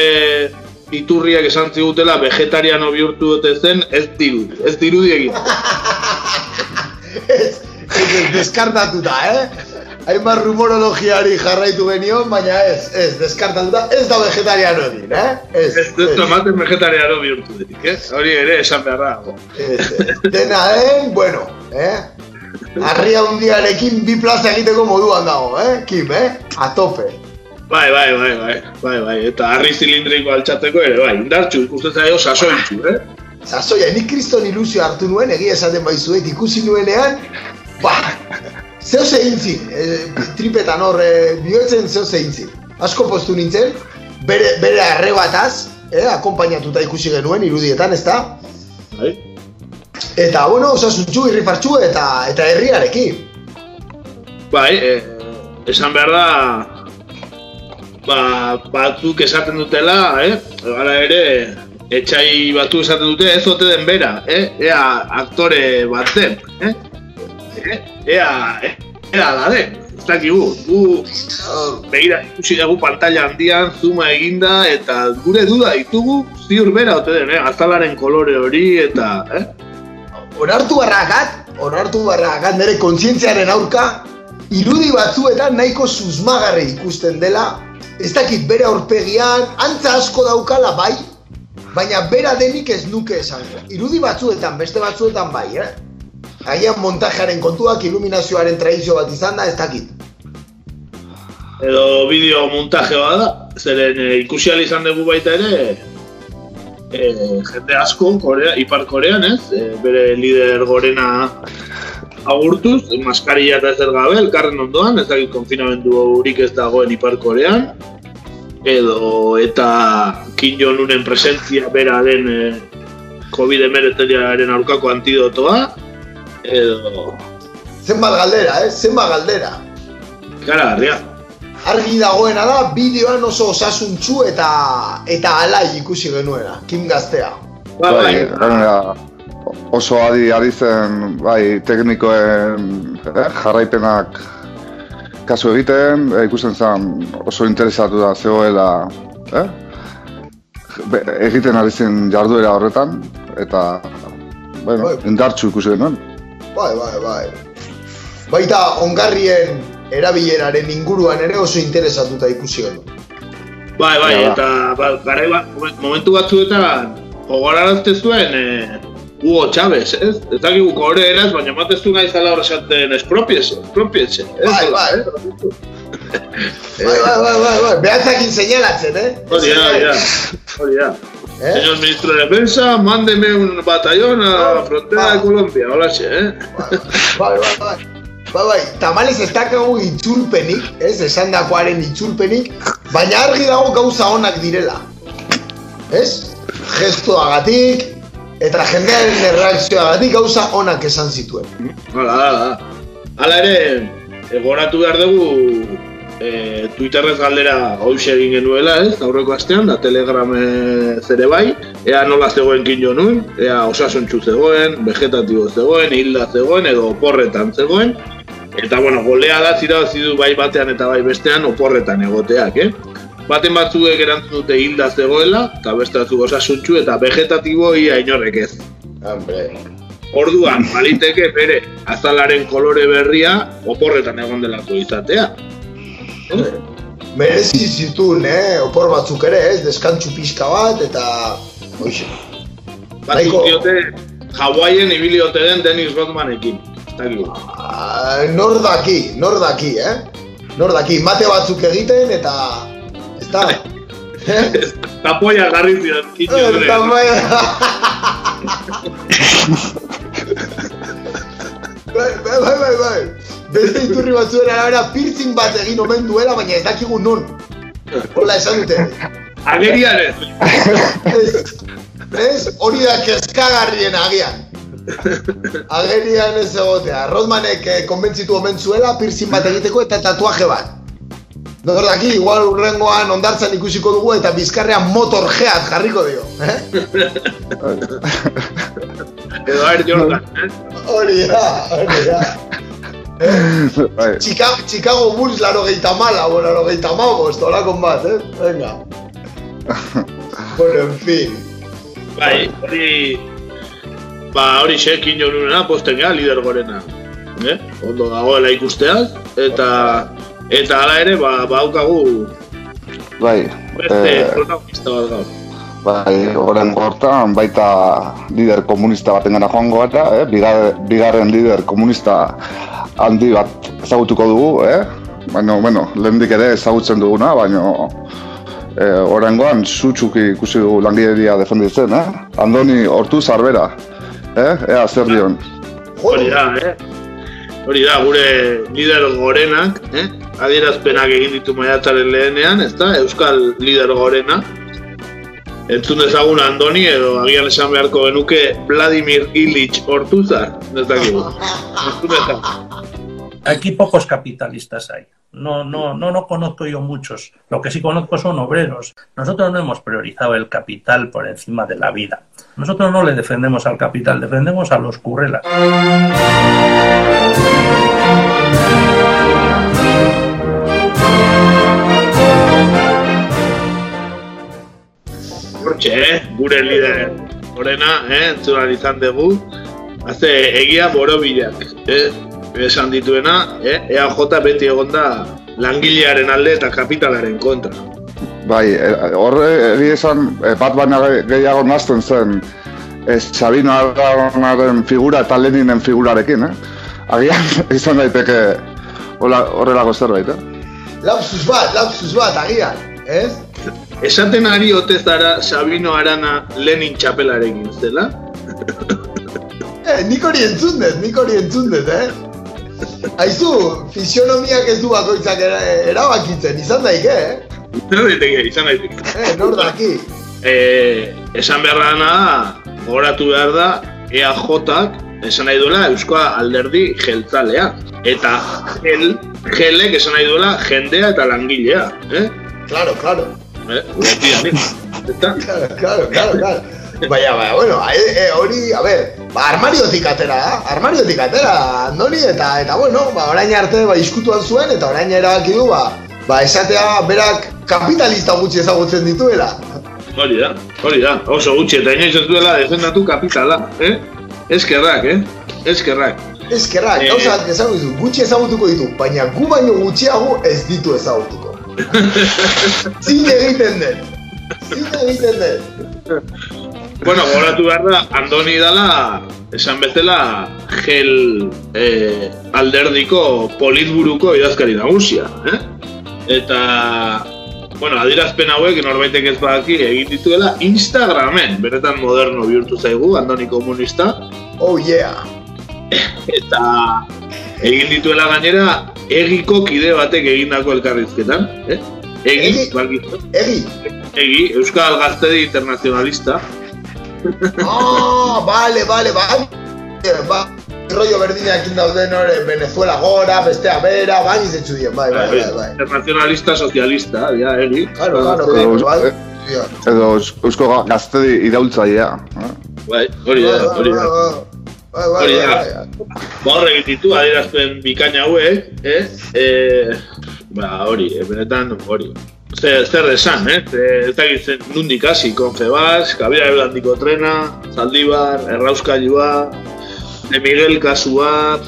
iturriak esan zigutela vegetariano bihurtu dute zen, ez dirudi, ez dirudi egin. ez, deskartatuta, eh? Hainbat rumorologiari jarraitu genion, baina ez, ez, deskartatuta, ez da vegetariano egin, eh? Ez, Ez dut tomaten vegetariano bihurtu detik, ez? Hori ere esan behar dago. ez, ez. Dena den, bueno, eh? Arria hundiarekin bi plaza egiteko moduan dago, eh? Kim, eh? A tope. Bai, bai, bai, bai, bai, bai, eta harri zilindriko altxatzeko ere, bai, indartxu ikusten zaio sasointxu, eh? Sasoia, nik kriston ilusio hartu nuen, egia esaten baizuet, ikusi nuenean, ba, zeo egin zin, e, tripetan hor, e, bihurtzen zeo egin zin. Asko postu nintzen, bere, bere arrebataz, eh, akompainatuta ikusi genuen irudietan, ezta? Bai. Eta, bueno, osasuntxu, irrifartxu eta, eta herriarekin. Bai, eh, esan behar da, ba, batzuk esaten dutela, eh? Gara ere, etxai batzuk esaten dute ez ote den bera, eh? Ea aktore bat den, eh? Eh? Ea, eh? ea da den, ez dakigu, gu, begira, ikusi dugu pantalla handian, zuma eginda, eta gure duda ditugu, ziur bera ote den, eh? Azalaren kolore hori, eta, eh? Onartu barrakat, onartu barrakat nire kontzientziaren aurka, irudi batzuetan nahiko susmagarri ikusten dela, ez dakit bere aurpegian, antza asko daukala bai, baina bera denik ez nuke esango. Irudi batzuetan, beste batzuetan bai, eh? Agian montajearen kontuak, iluminazioaren tradizio bat izan da, ez dakit. edo bideo montaje bat da, zeren e, ikusi izan dugu baita ere, e, jende asko, Korea, Ipar Korean ez, e, bere lider gorena agurtuz, maskarilla eta ezer gabe, elkarren ondoan, ez dakit konfinamendu hurik ez dagoen Ipar Korean, edo eta Kim Jong-unen presentzia bera den e, COVID-19aren aurkako antidotoa, edo... Zenbat galdera, eh? Zenbat galdera. Gara, garria. Argi dagoena da, bideoan oso osasuntxu eta eta alai ikusi genuena, Kim Gaztea. Bai, gainera, oso adi ari zen, bai, teknikoen eh, jarraipenak kasu egiten, eh, ikusten zen oso interesatu da zegoela, eh? Be, egiten ari zen jarduera horretan, eta, bueno, indartsu ikusi genuen. Bai, bai, bai. Baita ongarrien erabileraren inguruan ere oso interesatuta ikusi genuen. Bai, bai, Ja, ba. eta ba, garai bat, momentu batzuetan gogorarazte zuen eh, Hugo Chávez, ez? Ez dakigu kore eraz, baina mateztu nahi zala hor esaten espropiese, espropiese, ez? Bai, bai. Bai, bai, bai, bai, bai. Behatzakin seinalatzen, eh? Hori da, hori da, hori da. ¿Eh? Señor Ministro de Defensa, mándeme un batallón a la frontera de Colombia, hola, eh? Bai, bai, bai. Bai, bai, tamales ez dakagu itzulpenik, ez, esan dakoaren itzulpenik, baina argi dago gauza onak direla. Ez? Gestoagatik, eta jendearen erreakzioagatik gauza onak esan zituen. Hala, hala. Hala ere, egoratu behar dugu e, Twitterrez galdera hoxe egin genuela, ez, aurreko astean, da Telegram zere bai, ea nola zegoen Kim Jong-un, ea osasuntxu zegoen, vegetatibo zegoen, hilda zegoen, edo oporretan zegoen, eta bueno, golea da zirabazi du bai batean eta bai bestean oporretan egoteak, eh? Baten batzuek erantzun dute hilda zegoela, eta beste batzuk osasuntxu eta vegetatibo ia inorrek ez. Hombre. Orduan, baliteke bere azalaren kolore berria oporretan egon delako izatea. Merezi zituen, eh, opor batzuk ere, ez, deskantxu pixka bat, eta... Hoxe. Batzuk diote, Hawaiien ibili ote den Dennis Rodmanekin. Ah, nor daki, nor daki, eh? Nor daki, mate batzuk egiten, eta... Ez da? Tapoia garri zidan, Jong-unek. tapoia. Bai, bai, bai, bai, bai. Beste iturri batzuen arabera piercing bat egin omen duela, baina ez dakigu non. Hola esan dute. Agerian ez. Ez, hori da kezkagarrien agian. Agerian ez egotea. Rodmanek eh, konbentzitu omen zuela piercing bat egiteko eta tatuaje bat. Nor daki, igual urrengoan ondartzan ikusiko dugu eta bizkarrean motor geat jarriko dio. Eh? Edo Air Jordan, eh? Hori da, hori da. Bai, Chicago, Chicago Bulls laro gehieta mala, bueno, laro gehieta mamos, tolakon bat, eh? Venga. bueno, en fin. Bai, hori... Ba, hori xekin jo nunena, posten gara, lider gorena. Eh? Ondo dagoela ikusteaz, eta... Eta hala ere, ba, baukagu bai, beste eh, protagonista bat gaur. bai, horren gortan baita lider komunista baten gara joango gara, eh? Bigar, bigarren lider komunista handi bat ezagutuko dugu, eh? Baina, bueno, lehendik ere ezagutzen duguna, baina eh, horrengoan zutsuki ikusi dugu langileria defenditzen, eh? Andoni Hortu Zarbera, eh? Ea zer dion. Hori da, eh? Hori da, gure lider gorenak, eh? Adierazpenak egin ditu maiatzaren lehenean, ezta? Euskal lider gorena. Entzun dezagun Andoni edo agian esan beharko genuke Vladimir Ilich Ortuzar, ez dakigu. Aquí pocos capitalistas hay. No, no, no, no conozco yo muchos. Lo que sí conozco son obreros. Nosotros no hemos priorizado el capital por encima de la vida. Nosotros no le defendemos al capital, defendemos a los currelas. Hortxe, eh? Gure lider gorena, eh? Entzun ahal izan dugu. Haze egia borobilak, eh? Esan dituena, eh? EAJ beti egonda langilearen alde eta kapitalaren kontra. Bai, eh, horre egia esan eh, bat baina ge- gehiago nazten zen eh, Sabino Aragonaren figura eta Leninen figurarekin, eh? Agian izan daiteke horrelako zerbait, eh? Lapsus bat, lapsus bat, agian, ez? Esaten ari ote zara Sabino Arana Lenin txapelarekin zela? Eh, nik hori entzun dut, nik hori entzun dut, eh? Aizu, fisionomiak ez du bakoitzak era, erabakitzen, izan daike, eh? Izan daiteke, izan daiteke. Eh, nor daki. Eh, esan behar dana da, gogoratu behar da, EAJak esan nahi duela Eusko Alderdi jeltzalea. Eta gel, gelek esan nahi duela jendea eta langilea. Eh? Claro, claro. Eh? Claro, claro, claro. Baina, baina, bueno, eh, eh, hori, a ber, ba, armariotik atera, da, armariotik atera, Andoni, eta, eta, bueno, ba, orain arte, ba, iskutuan zuen, eta orain erabaki du, ba, ba, esatea berak kapitalista gutxi ezagutzen dituela. Hori da, hori da, oso gutxi eta inoiz ez duela defendatu kapitala, eh? Eskerrak, eh? Eskerrak. Eskerrak, Eh. gauza bat ezagu ditu, gutxi ezagutuko ditu, baina gu baino gutxiago ez ditu ezagutuko. Zin egiten dut. Zin egiten dut. Bueno, gogoratu behar da, Andoni dala, esan bezala, gel eh, alderdiko politburuko idazkari nagusia, eh? Eta, bueno, adierazpen hauek norbaitek ez badaki egin dituela Instagramen, benetan moderno bihurtu zaigu, Andoni komunista, Oh yeah. eta egin dituela gainera egiko kide batek egindako elkarrizketan, eh? Egi, Egi? balkizu. Egi. Egi, Euskal Gaztedi Internacionalista. Ah, vale, vale, vale. Ba, rollo berdinekin dauden hori, Venezuela gora, bestea bera, bai izetsu dien, bai, bai, bai, bai. Internacionalista Socialista, ja, Egi. Claro, claro, bai. eh, edo eus- eusko ga- gaztedi iraultzailea. eh? Bai, hori da, hori da. Bai, bai, bai, bai. Ba horre egin ditu, adierazpen bikaina hauek, eh? E, ba hori, eh, benetan hori. Zer, zer esan, eh? Ez dakit zen nundik hasi, Confebas, Kabira Elandiko Trena, Zaldibar, Errauskailua, De Miguel kasua,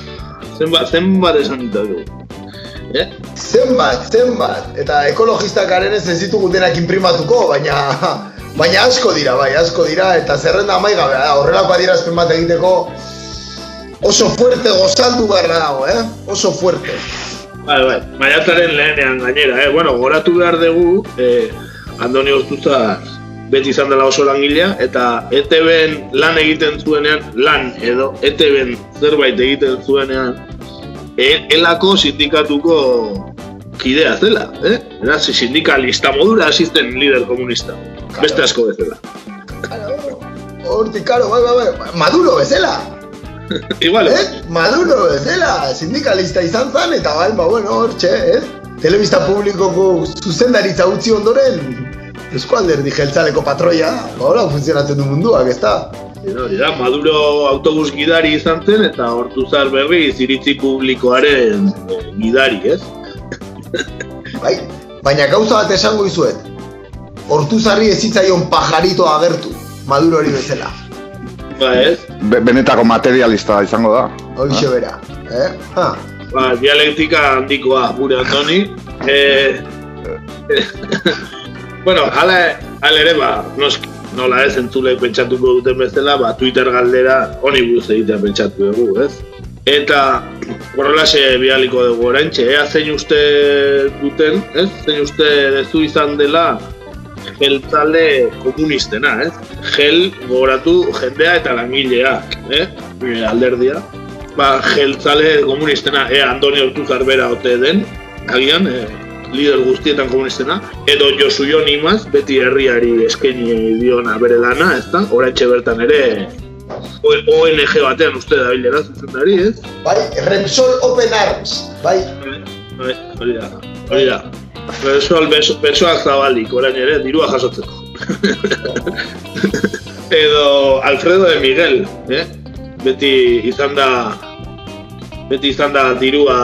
zenbat, zenbat esan ditugu. Eh? Zenbat, zenbat, eta ekologistak garen ez ez ditugu denak imprimatuko, baina baina asko dira, bai, asko dira, eta zerrenda amaigabea da, horrelako adierazpen bat egiteko oso fuerte gozaldu beharra dago, eh? Oso fuerte. Bai, bai, maiatzaren lehenean gainera, eh? Bueno, goratu behar dugu, eh, Andoni Oztuzar beti izan dela oso langilea, eta ETB-en lan egiten zuenean, lan edo ETB-en zerbait egiten zuenean, e, elako sindikatuko kidea zela, eh? Eraz, sindikalista modura asisten lider komunista. Beste asko bezala. Hortik, karo, bai, bai, bai, Maduro bezala. Igual, eh? Maduro bezala, sindikalista izan zan, eta bai, ba, bueno, hortxe, ez? Telebista publikoko zuzendaritza utzi ondoren, eskualderdi jeltzaleko patroia, ba, hola funtzionatzen du munduak, ez da? Hori da, Maduro autobus gidari izan zen eta Hortuzar berri iritzi publikoaren eh, gidari, ez? Bai, baina gauza bat esango izuet. Hortuzarri ez zitzaion pajarito agertu, Maduro hori bezala. Ba, ez? Be- benetako materialista izango da. Hoxe bera, eh? Ha. Ba, dialektika handikoa, gure Antoni. Eh, bueno, ala, ala ere, ba, nosk, nola ez, entzulek pentsatuko duten bezala, ba, Twitter galdera honi buruz egitea pentsatu dugu, ez? Eta horrelaxe bialiko dugu oraintxe, ea zein uste duten, ez? Zein uste dezu izan dela jeltzale komunistena, ez? Gel gogoratu jendea eta langileak, eh? Alderdia. Ba, jeltzale komunistena, ea Andoni Hortuzar bera ote den, agian, e, lider guztietan komunistena, edo Josu Jon Imaz, beti herriari eskaini diona bere lana, ez da? Horantxe bertan ere ONG batean uste da bilera zuzendari, ez? Bai, Repsol Open Arms, bai. Bai, hori da, hori da. Besoal, beso, besoak zabalik, orain ere, dirua jasotzeko. Edo Alfredo de Miguel, eh? Beti izan da, beti izan da dirua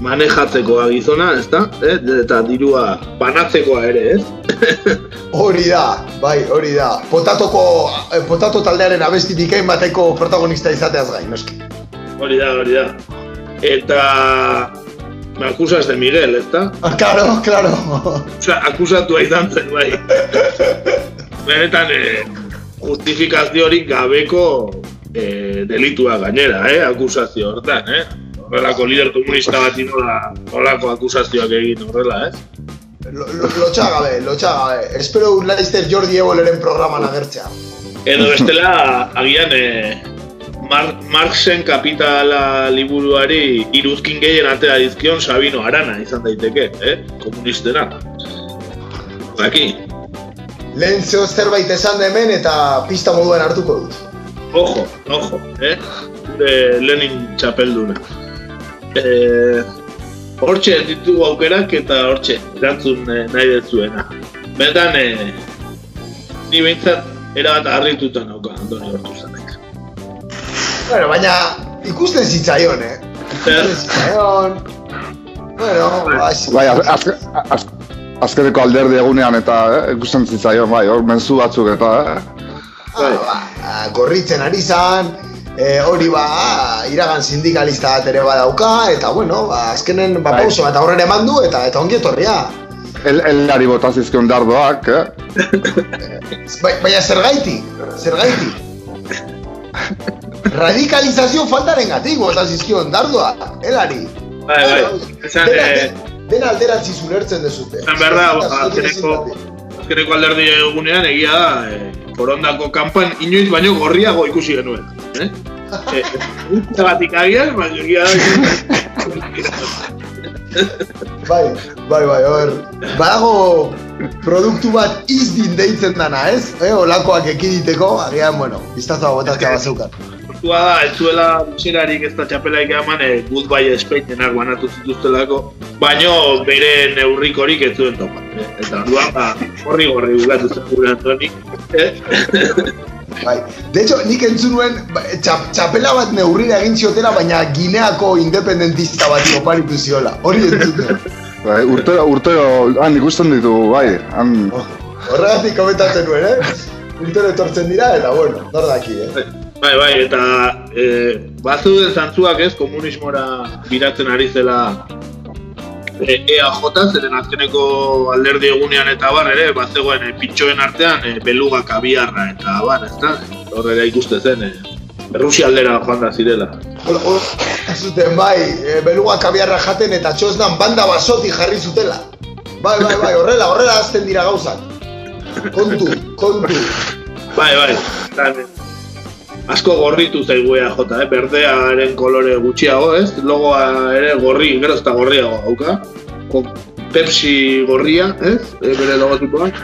manejatzekoa gizona, ez da? Eh? Eta dirua banatzekoa ere, ez? Hori da, bai, hori da. Potatoko, eh, potato taldearen abesti bikain bateko protagonista izateaz gain, noski. Hori da, hori da. Eta... Me acusas de Miguel, ez da? Ah, Claro, claro. Osa, akusatua izan zen, bai. Benetan, eh, justifikaziorik gabeko eh, delitua gainera, eh, akusazio hortan, eh? Horrelako lider komunista bati nola, nolako akusazioak egin horrela, eh? Lo- lo- Lotxagabe, lotxagabe. Espero un Leicester Jordi Eboleren programan agertzea. Edo bestela, agian, eh, Mar Marxen kapitala liburuari iruzkin gehien atera dizkion Sabino Arana izan daiteke, eh? Komunistena. Baki, Lehen zeo zerbait esan hemen eta pista moduan hartuko dut. Ojo, ojo, eh? Gure Lenin txapelduna. Eh, hortxe ditugu aukerak eta hortxe, erantzun eh, nahi dezuena. Benetan, eh, ni behintzat erabat harrituta nauka Andoni Hortuzanek. Bueno, baina ikusten zitzaion, eh? Ikusten zitzaion. Bueno, bas, Bai, az, az, az, azkeneko alderdi egunean eta eh, ikusten zitzaion, bai, hor menzu batzuk eta, eh? ah, ba, gorritzen ari zan, eh, hori ba, iragan sindikalista bat ere badauka, eta bueno, ba, azkenen ba, Bai. pauso bat aurrera eman du, eta eta ongi etorria. El, elari bota zizkion dardoak, eh? Bai, baina zergaitik, zergaitik. Radikalizazio faltaren gatik, bota zizkion dardoa, helari. Bai, bai, esan, Dena, eh, dena alderantzi ulertzen dezute. esan behar da, azkeneko, azkeneko alderdi egunean egia da, eh, forondako kanpan inoiz baino gorriago ikusi genuen. Eh? Eh, Zagatik agian, baina egia da, Bai, bai, bai, hor. Badago produktu bat izdin deitzen dana, ez? Eh, olakoak ekiditeko, agian, bueno, biztazoa botatzea bat zeukan. Kontua da, ez zuela miserarik ez da txapelaik eman, e, goodbye Spainenak banatu zituztelako, baino bere neurrikorik ez zuen topa. E, eta orduan, ba, horri gorri bukatu zen gure Antoni. Eh? Bai. De hecho, nik entzun nuen ba, txap, txapela bat neurrira egin ziotela, baina Gineako independentista bat oparitu ziola. Hori entzun nuen. Bai, urtero, urtero, han ikusten ditu, bai, han... Horregatik komentatzen nuen, eh? Urtero etortzen dira, eta bueno, nor daki, eh? Bai, bai, eta e, bazuden zantzuak ez, komunismora biratzen ari zela e, EAJ, zeren azkeneko alderdi egunean eta bar ere, bazegoen e, pitxoen artean e, beluga kabiarra eta bar, ez da? Horrela ikuste zen, e, Rusia aldera joan da zirela. Zuten bai, e, beluga kabiarra jaten eta txosnan banda basoti jarri zutela. Bai, bai, bai, horrela, horrela azten dira gauzak. Kontu, kontu. Bai, bai, tan, asko gorritu zaigu EAJ, eh? berdearen kolore gutxiago, ez? Logoa ere gorri, gero ez da gorriago hauka. Pepsi gorria, ez? E, bere logotipoak.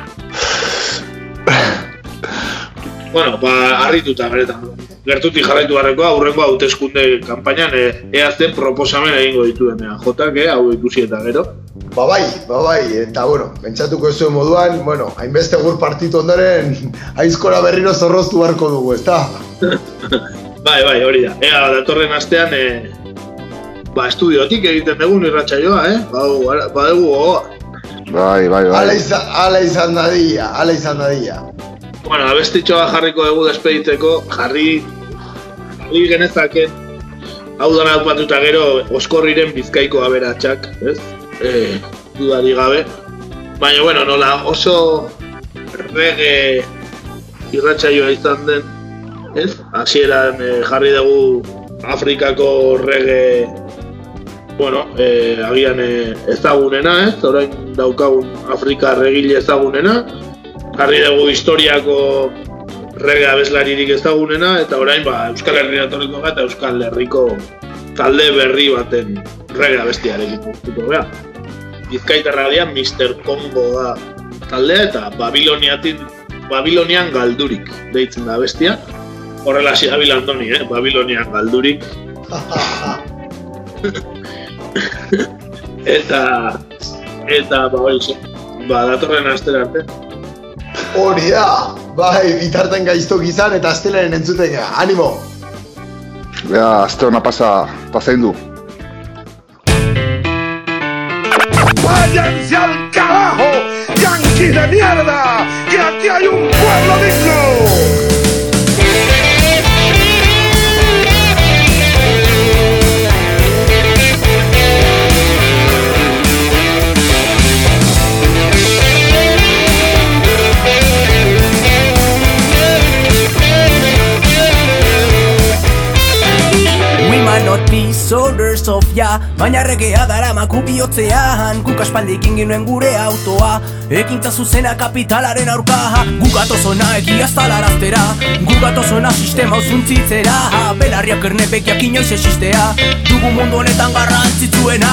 bueno, ba, harrituta beretan. gertutik jarraitu barreko aurreko hauteskunde kanpainan e, eazten proposamen egingo dituen ea, jotak, eh, hau ikusi eta gero. Ba bai, ba bai, eta bueno, pentsatuko ez zuen moduan, bueno, hainbeste gur partitu ondoren, aizkora berriro zorroztu beharko dugu, ezta? bai, bai, hori da. Ea, datorren astean, e, ba, estudiotik egiten dugun irratsaioa, eh? Ba, ba, dugu gogoa. Bai, bai, bai. Ala izan, ala izan dadia, ala izan dadia. Bueno, abestitxoa jarriko dugu despeditzeko, jarri, jarri genezaken, hau dana batuta gero, oskorriren bizkaiko aberatsak, ez? E, dudari gabe. Baina, bueno, nola oso rege irratsaioa izan den, ez? Hasieran e, jarri dugu Afrikako rege bueno, e, agian e, ezagunena, ez? Orain daukagun Afrika regile ezagunena, jarri dugu historiako rege abeslaririk ezagunena, eta orain ba, Euskal Herria etorriko gara eta Euskal Herriko talde berri baten rege abestiarekin guztuko gara. Bizkaitarra aldean Mr. Congo da taldea eta Babiloniatin, Babilonian galdurik deitzen da bestia. Horrela hasi Abil Andoni, eh? Babilonian galdurik. eta eta ba hori ba datorren astera arte. Hori da, bai, bitarten gaiztok izan eta astelaren entzuten gara, animo! Aste hona pasa, pasain du. ¡Váyanse al carajo! ¡Yanquis de mierda! ¡Que aquí hay un pueblo digno! Soldiers of ya Baina regea dara maku bihotzean. Guk aspaldikin ginuen gure autoa. Ekintza zuzena kapitalaren aurka. Guk atozona egia zalaraztera Guk sistema uzuntzitzera Belarriak ernepekiak inoiz existea. Dugu mundu honetan garrantzitzuena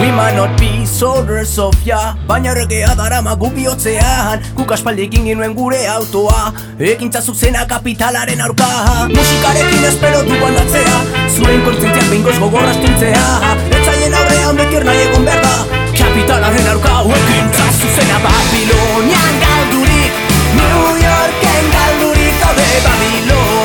We might not be soldiers of ya Baina regea dara magu bihotzean Guk aspaldikin ginuen gure autoa Ekintza zuzena kapitalaren aurka. Musikarekin espero du aldatzea Zuen kontzientziak behingoz gogorra astintzea. Etzaien aurrean bekir nahi egon behar Kapitalaren aurka. Ekintza zuzena Babilonian galdurik New Yorken galdurik Gaude Babilonian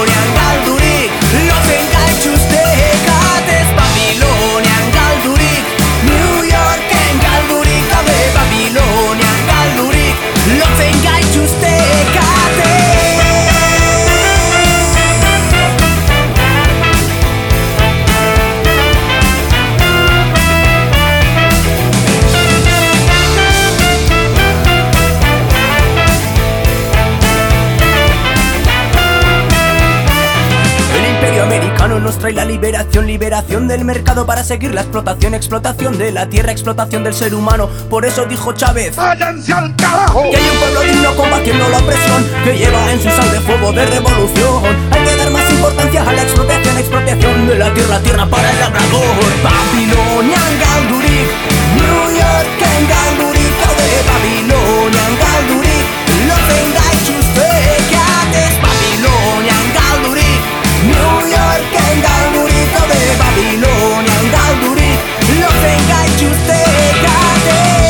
nos trae la liberación, liberación del mercado para seguir la explotación, explotación de la tierra, explotación del ser humano. Por eso dijo Chávez, ¡Váyanse al carajo! que hay un pueblo digno combatiendo la opresión, que lleva en su sangre fuego de revolución. Hay que dar más importancia a la explotación, expropiación de la tierra, tierra para el labrador. Babilonian Galdurik, New York en Galdurik. duri Lotzen gaituzte y